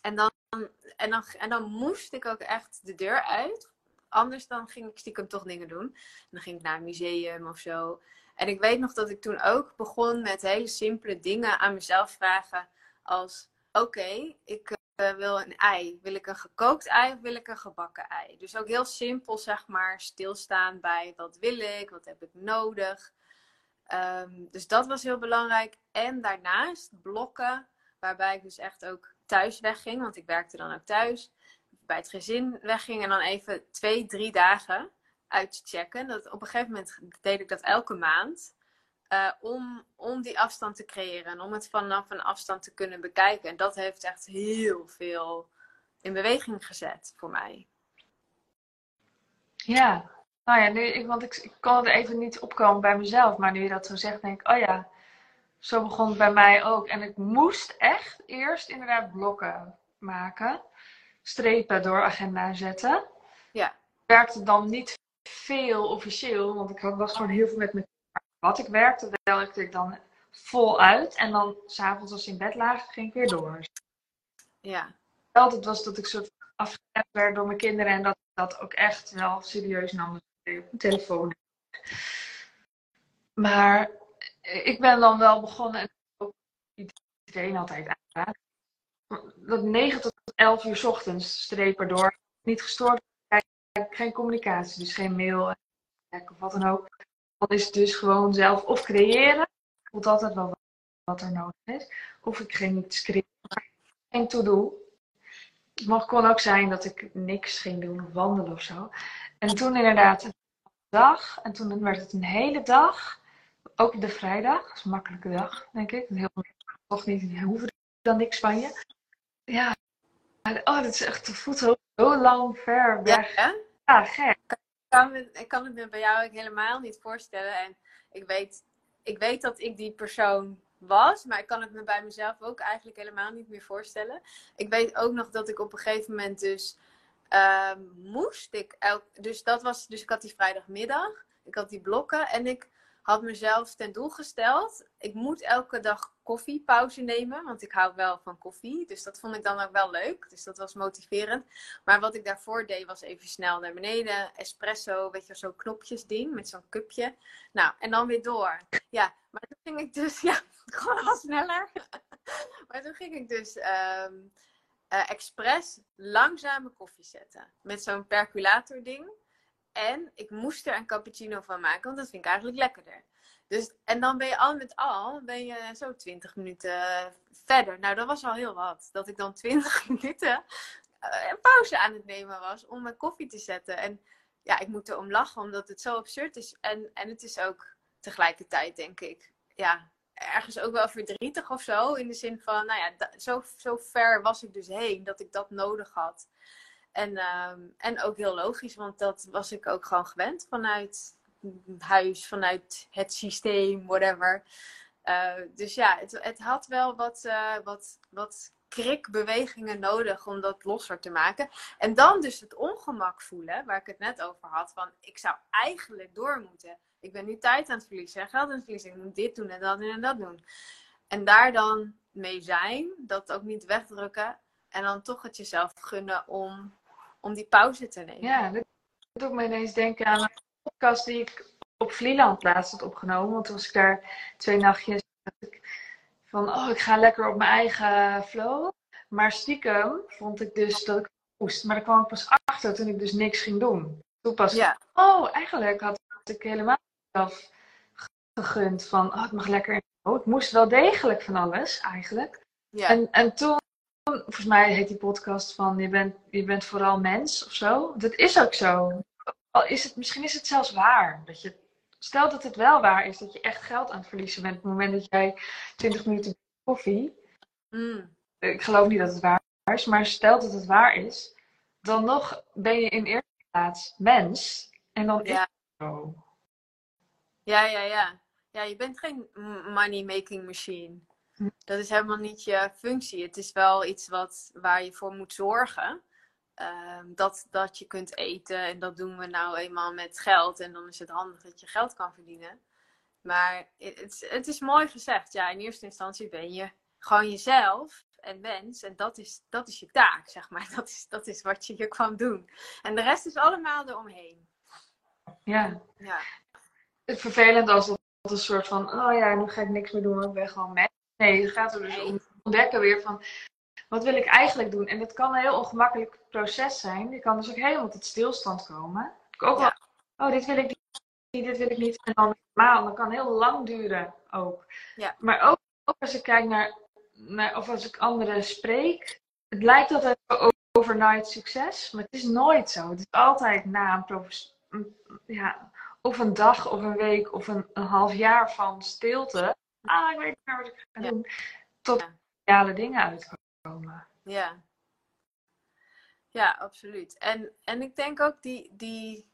En dan, en, dan, en dan moest ik ook echt de deur uit. Anders dan ging ik stiekem toch dingen doen. En dan ging ik naar een museum of zo. En ik weet nog dat ik toen ook begon met hele simpele dingen aan mezelf vragen. Als, oké, ik uh, wil een ei. Wil ik een gekookt ei of wil ik een gebakken ei? Dus ook heel simpel, zeg maar, stilstaan bij wat wil ik, wat heb ik nodig. Um, dus dat was heel belangrijk. En daarnaast blokken, waarbij ik dus echt ook thuis wegging, want ik werkte dan ook thuis. Bij het gezin wegging en dan even twee, drie dagen uitchecken. Dat, op een gegeven moment deed ik dat elke maand. Eh, om, om die afstand te creëren en om het vanaf een afstand te kunnen bekijken. En dat heeft echt heel veel in beweging gezet voor mij. Ja, nou ja, nu, ik, want ik, ik kon er even niet opkomen bij mezelf, maar nu je dat zo zegt, denk ik, oh ja, zo begon het bij mij ook. En ik moest echt eerst inderdaad blokken maken, strepen door agenda zetten. Ja. Werkte dan niet veel officieel, want ik was gewoon heel veel met mijn wat ik werkte, werkte ik dan voluit. En dan s'avonds als ze in bed lagen, ging ik weer door. Ja. Altijd was dat ik soort afgezet werd door mijn kinderen en dat ik dat ook echt wel serieus nam op mijn telefoon. Maar ik ben dan wel begonnen, en ook iedereen altijd aan, dat 9 tot 11 uur ochtends strepen door. Niet gestoord, geen communicatie, dus geen mail of wat dan ook. Dan is het dus gewoon zelf of creëren. Ik voelt altijd wel wat er nodig is. Of ik ging niet creëren, geen to-do. Het mag, kon ook zijn dat ik niks ging doen of wandelen of zo. En toen inderdaad een dag. En toen werd het een hele dag. Ook de vrijdag. Dat is een makkelijke dag, denk ik. Heel toch niet hoeven dan niks van je. Ja. Oh, dat is echt de voet zo lang ver weg. Ja, ja gek kan, ik kan het me bij jou helemaal niet voorstellen. En ik weet, ik weet dat ik die persoon was, maar ik kan het me bij mezelf ook eigenlijk helemaal niet meer voorstellen. Ik weet ook nog dat ik op een gegeven moment dus ehm, moest. Ik elk, dus dat was, dus ik had die vrijdagmiddag, ik had die blokken en ik had mezelf ten doel gesteld. Ik moet elke dag koffiepauze nemen, want ik hou wel van koffie. Dus dat vond ik dan ook wel leuk. Dus dat was motiverend. Maar wat ik daarvoor deed was even snel naar beneden. Espresso, weet je, zo'n knopjes ding met zo'n cupje. Nou, en dan weer door. Ja, maar toen ging ik dus, [laughs] ja, gewoon al sneller. [laughs] maar toen ging ik dus um, expres langzame koffie zetten. Met zo'n percolator ding. En ik moest er een cappuccino van maken, want dat vind ik eigenlijk lekkerder. Dus, en dan ben je al met al, ben je zo 20 minuten verder. Nou, dat was al heel wat. Dat ik dan 20 [laughs] minuten eh, een pauze aan het nemen was om mijn koffie te zetten. En ja, ik moet erom lachen, omdat het zo absurd is. En, en het is ook tegelijkertijd, denk ik, ja, ergens ook wel verdrietig of zo. In de zin van, nou ja, zo, zo ver was ik dus heen dat ik dat nodig had. En, ehm, en ook heel logisch, want dat was ik ook gewoon gewend vanuit huis, vanuit het systeem, whatever. Uh, dus ja, het, het, had wel wat, uh, wat, wat krikbewegingen nodig om dat losser te maken. En dan dus het ongemak voelen, waar ik het net over had, van ik zou eigenlijk door moeten. Ik ben nu tijd aan het verliezen, geld aan het verliezen, ik moet dit doen en dat en dat doen. En daar dan mee zijn, dat ook niet wegdrukken en dan toch het jezelf gunnen om, om die pauze te nemen. Ja, dat doet me ineens denken aan een podcast die ik op Vlieland laatst had opgenomen. Want toen was ik daar twee nachtjes van, oh, ik ga lekker op mijn eigen flow. Maar stiekem vond ik dus dat ik moest. Maar daar kwam ik pas achter toen ik dus niks ging doen. Toen pas, ja. oh, eigenlijk had ik helemaal zelf gegund van, oh, ik mag lekker in oh, Ik moest wel degelijk van alles, eigenlijk. Ja. En, en toen volgens mij heet die podcast van je bent, je bent vooral mens of zo. Dat is ook zo. Al is het, misschien is het zelfs waar. Dat je, stel dat het wel waar is dat je echt geld aan het verliezen bent op het moment dat jij 20 minuten koffie. Mm. Ik geloof niet dat het waar is, maar stel dat het waar is, dan nog ben je in eerste plaats mens. En dan ja. is het zo. Ja, ja, ja. Ja, je bent geen money-making machine. Dat is helemaal niet je functie. Het is wel iets wat, waar je voor moet zorgen. Ehm, dat, dat je kunt eten. En dat doen we nou eenmaal met geld. En dan is het handig dat je geld kan verdienen. Maar het, het is mooi gezegd. Ja, in eerste instantie ben je gewoon jezelf en mens. En dat is, dat is je taak, zeg maar. [laughs] Dat is, dat is wat je hier kwam doen. En de rest is allemaal eromheen. Ja. ja. Het vervelend als het een soort van... Oh ja, nu ga ik niks meer doen. Ik ben gewoon mens. Nee, het gaat er dus om ontdekken weer van wat wil ik eigenlijk doen. En dat kan een heel ongemakkelijk proces zijn. Je kan dus ook helemaal tot stilstand komen. Ik ook wel, oh, dit wil ik niet, dit wil ik niet. En dan maand, dat kan heel lang duren ook. Ja. Maar ook, ook als ik kijk naar, naar, of als ik anderen spreek, het lijkt altijd overnight succes, maar het is nooit zo. Het is altijd na een, ja, of een dag of een week of een, een half jaar van stilte. Ah, ik weet niet meer wat ik ga doen. Tot Ja. reale dingen uitkomen. Ja. Ja, absoluut. En, en ik denk ook die, die,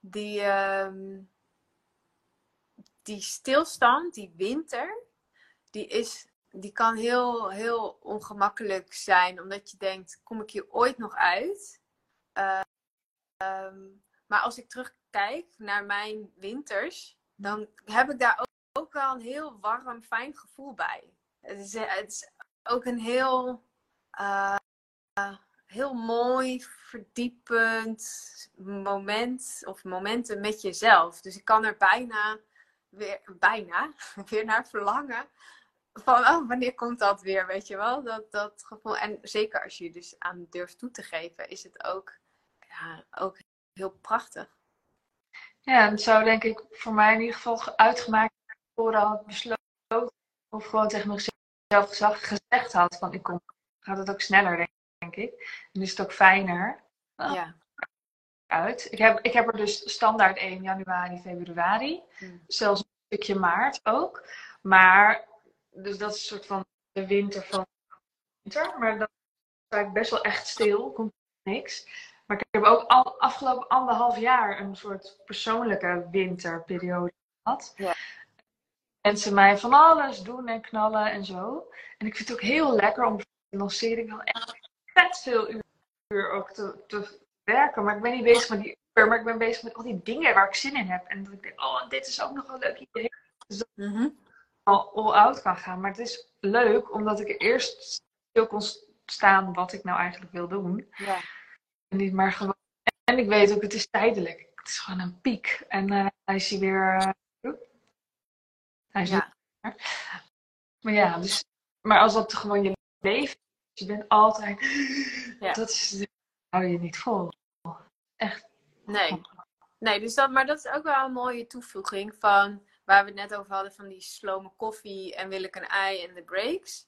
die, ehm, die stilstand, die winter, die, is, die kan heel, heel ongemakkelijk zijn. Omdat je denkt, kom ik hier ooit nog uit? Eh, ehm, maar als ik terugkijk naar mijn winters, dan heb ik daar ook, ook wel een heel warm, fijn gevoel bij. Het is, het is ook een heel, eh, heel mooi, verdiepend moment of momenten met jezelf. Dus ik kan er bijna weer, bijna [laughs] weer naar verlangen. Van, oh, wanneer komt dat weer, weet je wel? Dat, dat gevoel. En zeker als je dus aan durft toe te geven, is het ook, ja, ook heel prachtig. Ja, en zou denk ik voor mij in ieder geval uitgemaakt worden had besloten. Of gewoon tegen mezelf gezegd had van ik kom. Gaat het ook sneller, denk, ik. En is het ook fijner. Ja. uit. Ik heb, ik heb er dus standaard 1 januari, februari. Mm. Zelfs een stukje maart ook. Maar, dus dat is een soort van de winter van winter. Maar dat is eigenlijk best wel echt stil. Komt niks. Maar ik heb ook al afgelopen anderhalf jaar een soort persoonlijke winterperiode gehad. Ja. Mensen mij van alles doen en knallen en zo. En ik vind het ook heel lekker om de lancering wel echt vet veel uur, ook te, te werken. Maar ik ben niet bezig met die uur, maar ik ben bezig met al die dingen waar ik zin in heb. En dat ik denk, oh, dit is ook nog een leuk idee. Mhm. Al all-out kan gaan. Maar het is leuk omdat ik er eerst stil kon staan wat ik nou eigenlijk wil doen. Ja. En niet maar gewoon. En ik weet ook, het is tijdelijk. Het is gewoon een piek. En eh, hij is hier weer. Hij is Ja. Maar ja, dus. Maar als dat gewoon je leven is, je bent altijd. [laughs] Ja. Dat is, hou je niet vol. Echt. Nee. Nee, dus dat, maar dat is ook wel een mooie toevoeging van waar we het net over hadden van die slome koffie en wil ik een ei en de breaks.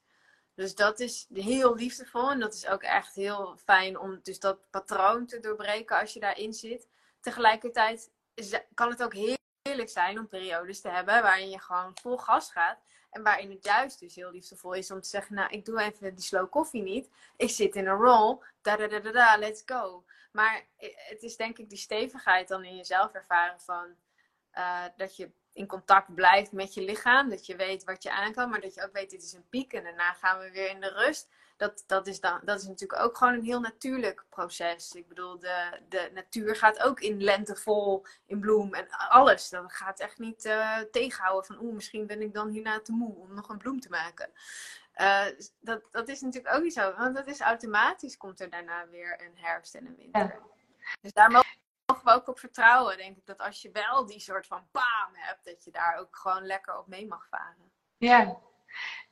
Dus dat is heel liefdevol en dat is ook echt heel fijn om dus dat patroon te doorbreken als je daarin zit. Tegelijkertijd is- kan het ook heel heerlijk zijn om periodes te hebben waarin je gewoon vol gas gaat. En waarin het juist dus heel liefdevol is om te zeggen, nou ik doe even die slow koffie niet. Ik zit in een roll, da da da da da, let's go. Maar het is denk ik die stevigheid dan in jezelf ervaren van eh, dat je in contact blijft met je lichaam. Dat je weet wat je aan kan, maar dat je ook weet dit is een piek en daarna gaan we weer in de rust. Dat, dat, is, dan, dat is natuurlijk ook gewoon een heel natuurlijk proces. Ik bedoel, de, de natuur gaat ook in lente vol, in bloem en alles. Dat gaat echt niet eh, tegenhouden van oeh, misschien ben ik dan hierna te moe om nog een bloem te maken. Eh, dat, dat is natuurlijk ook niet zo, want dat is automatisch komt er daarna weer een herfst en een winter. Dus daar mogen we ook op vertrouwen, denk ik, dat als je wel die soort van bam hebt, dat je daar ook gewoon lekker op mee mag varen. Ja.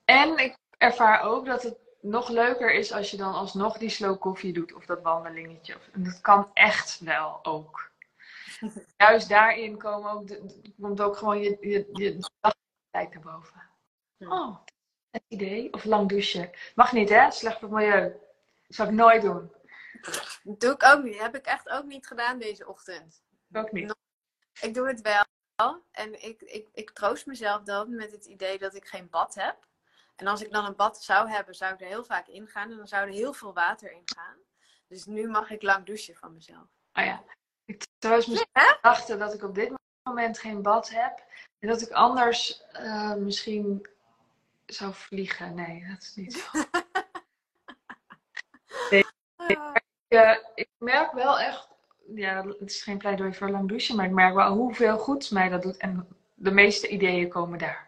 En ik ervaar ook dat het nog leuker is als je dan alsnog die slow koffie doet of dat wandelingetje. En dat kan echt wel ook. [laughs] Juist daarin komen ook de, komt ook gewoon je, je, je dagtijd naar boven. Oh, het idee. Of lang douchen. Mag niet hè, slecht voor het milieu. Dat zou ik nooit doen. Dat doe ik ook niet. Heb ik echt ook niet gedaan deze ochtend. Ook niet. Ik doe het wel. En ik, ik, ik troost mezelf dan met het idee dat ik geen bad heb. En als ik dan een bad zou hebben, zou ik er heel vaak in gaan. En dan zou er heel veel water in gaan. Dus nu mag ik lang douchen van mezelf. Oh ja. Ik trouwens misschien dachten dat ik op dit moment geen bad heb. En dat ik anders eh, misschien zou vliegen. Nee, dat is niet zo. [laughs] Ah. Ja, ik merk wel echt, ja, het is geen pleidooi voor lang douchen, maar ik merk wel hoeveel goed mij dat doet. En de meeste ideeën komen daar.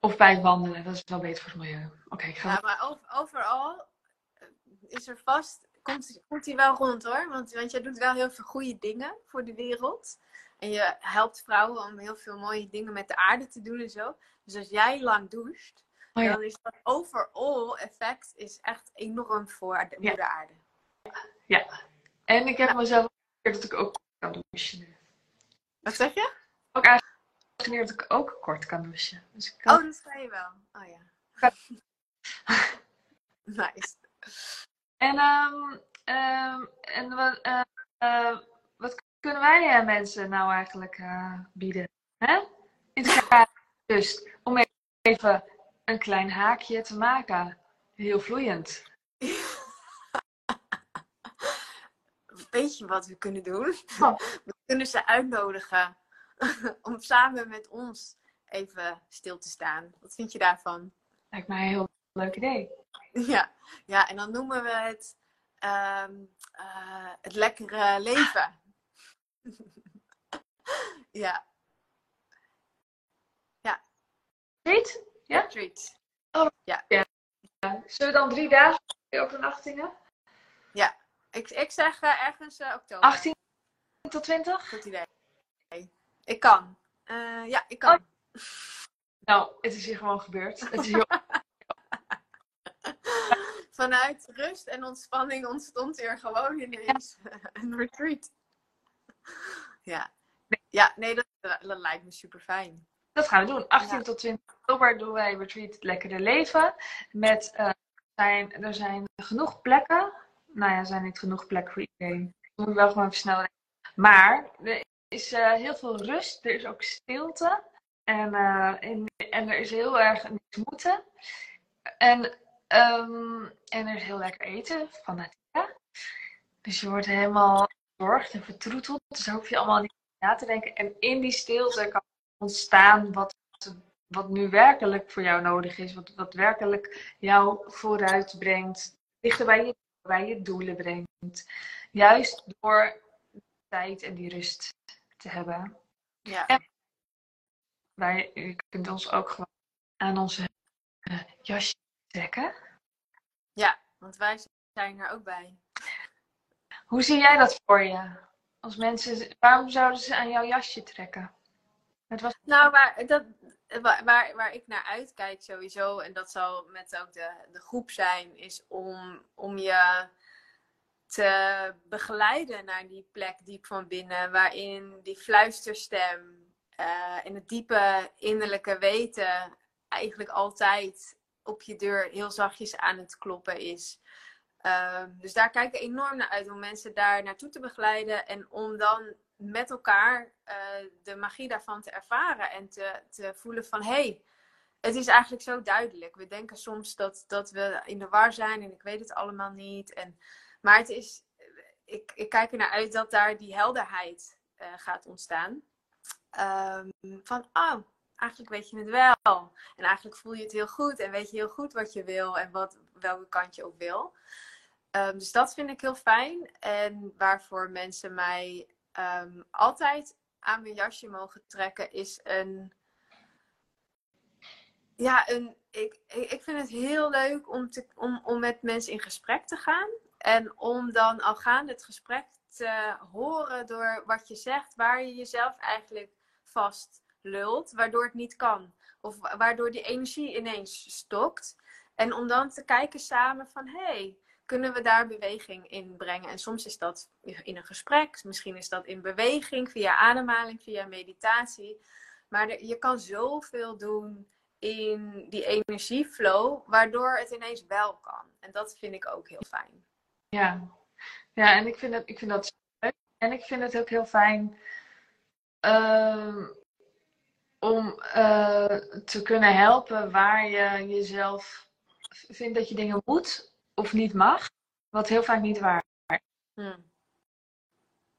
Ja. Of bij het wandelen, dat is wel beter voor het milieu. Oké, ik ga. Ja, maar ov- overal is er vast, komt, komt hij wel rond hoor. Want, want jij doet wel heel veel goede dingen voor de wereld. En je helpt vrouwen om heel veel mooie dingen met de aarde te doen en zo. Dus als jij lang doucht, Oh ja. dan is dat overall effect is echt enorm voor de Ja. aarde. En ik heb mezelf geleerd dat ik ook kan douchen nu. Wat zeg je? Ook eigenlijk geleerd dat ik ook kort kan douchen. Dus ik kan... Oh, dat ga je wel. Oh ja. [laughs] nice. En, ehm, ehm, en wat, eh, eh, wat kunnen wij mensen nou eigenlijk bieden? Hè? In het kader dus om even een klein haakje te maken. Heel vloeiend. [laughs] Weet je wat we kunnen doen? We kunnen ze uitnodigen [laughs] om samen met ons even stil te staan. Wat vind je daarvan? Lijkt mij een heel leuk idee. [laughs] Ja, ja en dan noemen we het ehm, eh, het lekkere leven. [laughs] ja. Ja. Treat? Ja? Treat. Oh, ja. ja. Zullen we dan drie dagen overnachtingen? Ja. Ik, ik zeg uh, ergens uh, oktober. 18 tot 20? Goed idee. Ik kan. Uh, ja, ik kan. Oh. Nou, het is hier gewoon gebeurd. Het is heel... [laughs] Vanuit rust en ontspanning ontstond hier gewoon ineens ja. [laughs] een retreat. Ja. Ja, nee, dat, dat lijkt me super fijn. Dat gaan we doen. 18 tot 20 oktober doen wij Retreat Lekkere Leven. Met, uh, zijn, er zijn genoeg plekken. Nou ja, er zijn niet genoeg plekken voor iedereen. We moeten wel gewoon even snel Maar is uh, heel veel rust. Er is ook stilte. En, uh, en, er is heel erg niks moeten. En, um, en er is heel lekker eten van Natia. Dus je wordt helemaal verzorgd en vertroeteld. Dus daar hoef je allemaal niet na te denken. En in die stilte kan ontstaan wat, wat nu werkelijk voor jou nodig is. Wat, werkelijk jou vooruit brengt. Je, bij je doelen brengt. Juist door tijd en die rust te hebben. Ja. En wij, je kunt ons ook gewoon aan onze uh, jasje trekken. Ja, want wij zijn er ook bij. Hoe zie jij dat voor je? Als mensen, waarom zouden ze aan jouw jasje trekken? Het was... Nou, waar, dat, waar, waar ik naar uitkijk sowieso, en dat zal met ook de, de groep zijn, is om, om je te begeleiden naar die plek diep van binnen, waarin die fluisterstem uh, en het diepe innerlijke weten eigenlijk altijd op je deur heel zachtjes aan het kloppen is. Ehm, dus daar kijk ik enorm naar uit om mensen daar naartoe te begeleiden en om dan met elkaar uh, de magie daarvan te ervaren en te, te voelen van hé, hey, het is eigenlijk zo duidelijk. We denken soms dat, dat we in de war zijn en ik weet het allemaal niet. En, maar het is, ik, ik kijk er naar uit dat daar die helderheid uh, gaat ontstaan. Um, van, oh, eigenlijk weet je het wel. En eigenlijk voel je het heel goed en weet je heel goed wat je wil en wat, welke kant je ook wil. Um, dus dat vind ik heel fijn. En waarvoor mensen mij um, altijd aan mijn jasje mogen trekken, is een. Ja, een, ik, ik vind het heel leuk om, te, om, om met mensen in gesprek te gaan. En om dan al gaande het gesprek te horen door wat je zegt, waar je jezelf eigenlijk vast lult, waardoor het niet kan. Of waardoor die energie ineens stokt. En om dan te kijken samen van hé, hey, kunnen we daar beweging in brengen? En soms is dat in een gesprek, misschien is dat in beweging, via ademhaling, via meditatie. Maar je kan zoveel doen in die energieflow, waardoor het ineens wel kan. En dat vind ik ook heel fijn. Ja, ja en ik vind, dat, ik vind dat leuk. En ik vind het ook heel fijn uh, om uh, te kunnen helpen waar je jezelf vindt dat je dingen moet of niet mag. Wat heel vaak niet waar is. Hmm.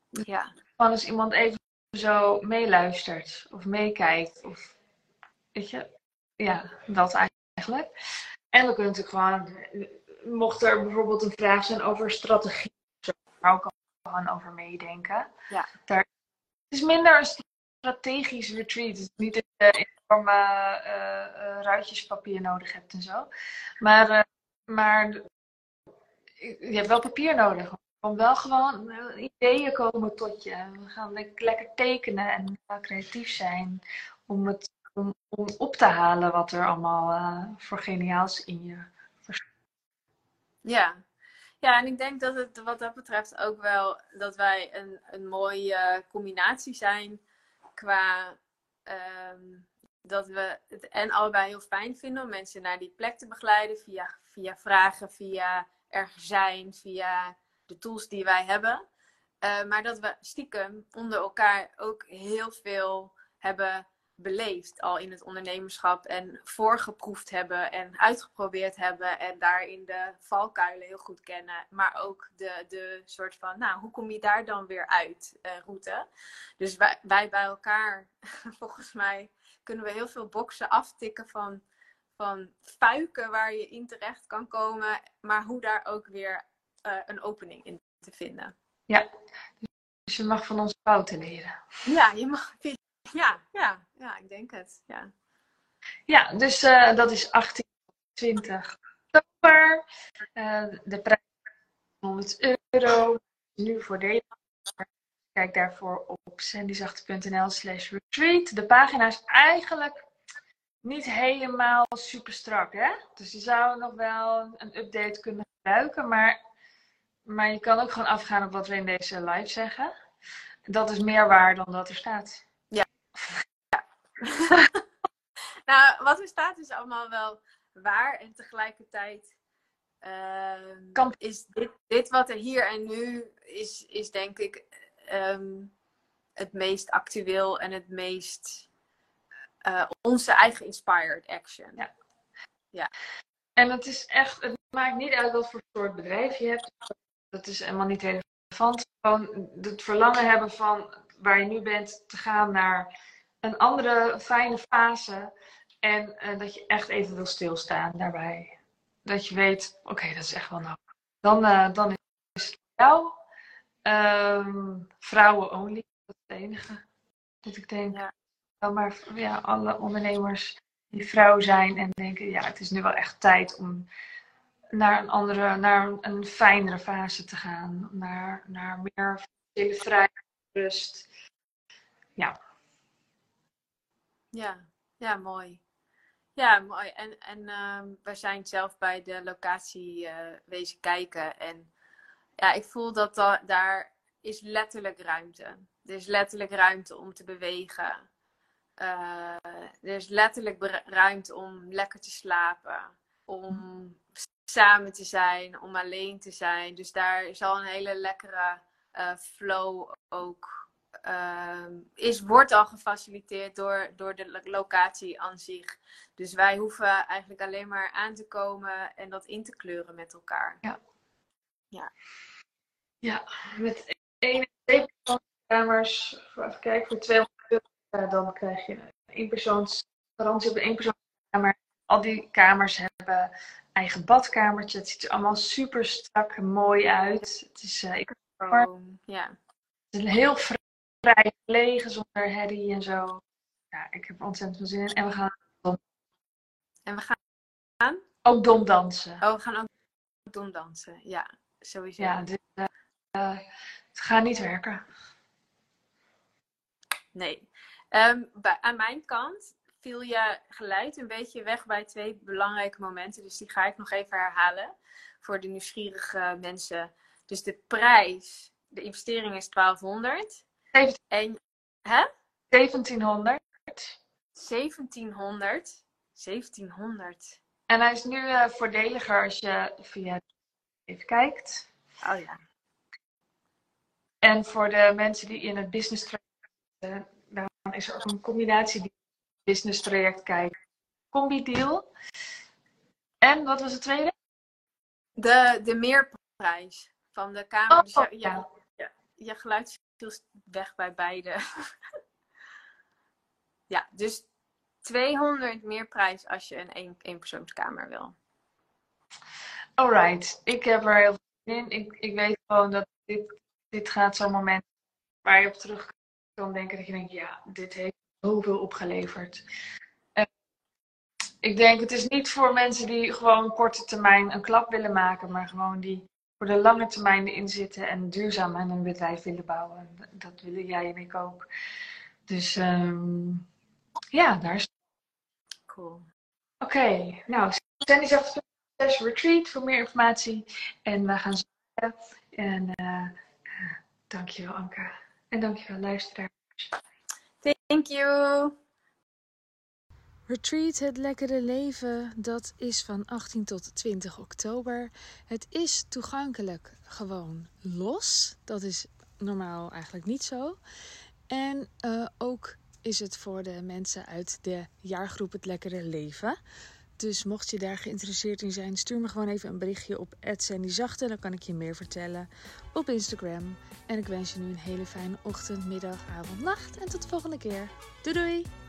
Ja. Van als iemand even zo meeluistert of meekijkt. Of weet je, ja, dat eigenlijk. En we kunnen natuurlijk gewoon, mocht er bijvoorbeeld een vraag zijn over strategie, daar ook gewoon over meedenken. Ja. Daar, het is minder een strategisch retreat. Het is niet dat je enorme uh, uh, ruitjespapier nodig hebt en zo. Maar, uh, maar je hebt wel papier nodig. Om wel gewoon ideeën komen tot je. We gaan lekker tekenen en creatief zijn. Om, het, om, om op te halen wat er allemaal voor geniaals in je Ja, ja, en ik denk dat het wat dat betreft ook wel dat wij een, een mooie combinatie zijn qua um, dat we het en allebei heel fijn vinden om mensen naar die plek te begeleiden via, via vragen, via er zijn, via de tools die wij hebben. Eh, maar dat we stiekem onder elkaar ook heel veel hebben beleefd al in het ondernemerschap en voorgeproefd hebben en uitgeprobeerd hebben en daarin de valkuilen heel goed kennen, maar ook de, de soort van, nou, hoe kom je daar dan weer uit, uh, route. Dus wij, wij bij elkaar, [laughs] volgens mij, kunnen we heel veel boxen aftikken van, van fuiken waar je in terecht kan komen, maar hoe daar ook weer uh, een opening in te vinden. Ja, dus je mag van onze fouten leren. Ja, je mag, ja, ja, ja, ik denk het. Ja, ja dus uh, dat is 18, 20 oktober. Uh, de prijs is 100 euro. Nu voor deze. Kijk daarvoor op sandyzachte.nl slash retreat. De pagina is eigenlijk niet helemaal super strak, hè? Dus je zou nog wel een update kunnen gebruiken, maar, maar je kan ook gewoon afgaan op wat we in deze live zeggen. Dat is meer waar dan dat er staat. [laughs] Nou, wat er staat is allemaal wel waar en tegelijkertijd uh, is dit, dit wat er hier en nu is, is denk ik um, het meest actueel en het meest uh, onze eigen inspired action. Ja. ja. En het is echt, het maakt niet uit wat voor soort bedrijf je hebt. Dat is helemaal niet relevant. Gewoon het verlangen hebben van waar je nu bent te gaan naar een andere fijne fase. En uh, dat je echt even wil stilstaan daarbij. Dat je weet, oké, okay, dat is echt wel nodig. Dan, uh, dan is het jou. Um, vrouwen only, dat is het enige. Dat ik denk, ja. maar ja, alle ondernemers die vrouw zijn en denken, ja, het is nu wel echt tijd om naar een andere, naar een, een fijnere fase te gaan. Naar, naar meer vrijheid, rust. Ja, ja, ja, mooi. Ja, mooi. En, en uh, we zijn zelf bij de locatie uh, wezen kijken. En ja, ik voel dat da daar is letterlijk ruimte. Er is letterlijk ruimte om te bewegen. Uh, er is letterlijk ruimte om lekker te slapen. Om samen te zijn, om alleen te zijn. Dus daar is al een hele lekkere uh, flow ook uh, is, wordt al gefaciliteerd door, door de locatie aan zich. Dus wij hoeven eigenlijk alleen maar aan te komen en dat in te kleuren met elkaar. Ja. Ja, ja met één kamers, even kijken, voor 200 euro, dan krijg je een persoons garantie op een eenpersoonskamer. Al die kamers hebben eigen badkamertje. Het ziet er allemaal super strak en mooi uit. Het is, uh, ik, ja. Het is heel vrij gelegen zonder herrie en zo. Ja, ik heb ontzettend veel zin in. En we gaan. En we gaan? Ook domdansen. Oh, we gaan ook domdansen. Ja, sowieso. Ja, dus, uh, het gaat niet werken. Nee. Um, bij, aan mijn kant viel je geluid een beetje weg bij twee belangrijke momenten. Dus die ga ik nog even herhalen voor de nieuwsgierige mensen. Dus de prijs, de investering is 1200. En, hè? 1700. 1700. 1700. En hij is nu uh, voordeliger als je via even kijkt. Oh ja. En voor de mensen die in het business traject zitten, dan is er ook een combinatie die business traject kijkt. Combi deal. En wat was het tweede? De, de meerprijs van de kamer. Oh, dus ja, ja, ja, je weg bij beide. [laughs] ja, dus 200 meer prijs als je een eenpersoonskamer wil. Alright, ik heb er heel veel in. Ik, ik weet gewoon dat dit, dit gaat zo'n moment waar je op terug kan denken dat je denkt, ja, dit heeft zoveel opgeleverd. ik denk, het is niet voor mensen die gewoon korte termijn een klap willen maken, maar gewoon die voor de lange termijn erin zitten en duurzaam aan een bedrijf willen bouwen. Dat willen jij en ik ook. Dus um, ja, daar is. Cool. Oké, okay, nou, Sandy zegt retreat voor meer informatie. En we gaan zien. En uh, dankjewel Anke. En dankjewel luisteraars. Thank you. Retreat Het Lekkere Leven, dat is van 18 tot 20 oktober. Het is toegankelijk gewoon los. Dat is normaal eigenlijk niet zo. En uh, ook is het voor de mensen uit de jaargroep Het Lekkere Leven. Dus mocht je daar geïnteresseerd in zijn, stuur me gewoon even een berichtje op Zachte. Dan kan ik je meer vertellen op Instagram. En ik wens je nu een hele fijne ochtend, middag, avond, nacht. En tot de volgende keer. Doei doei!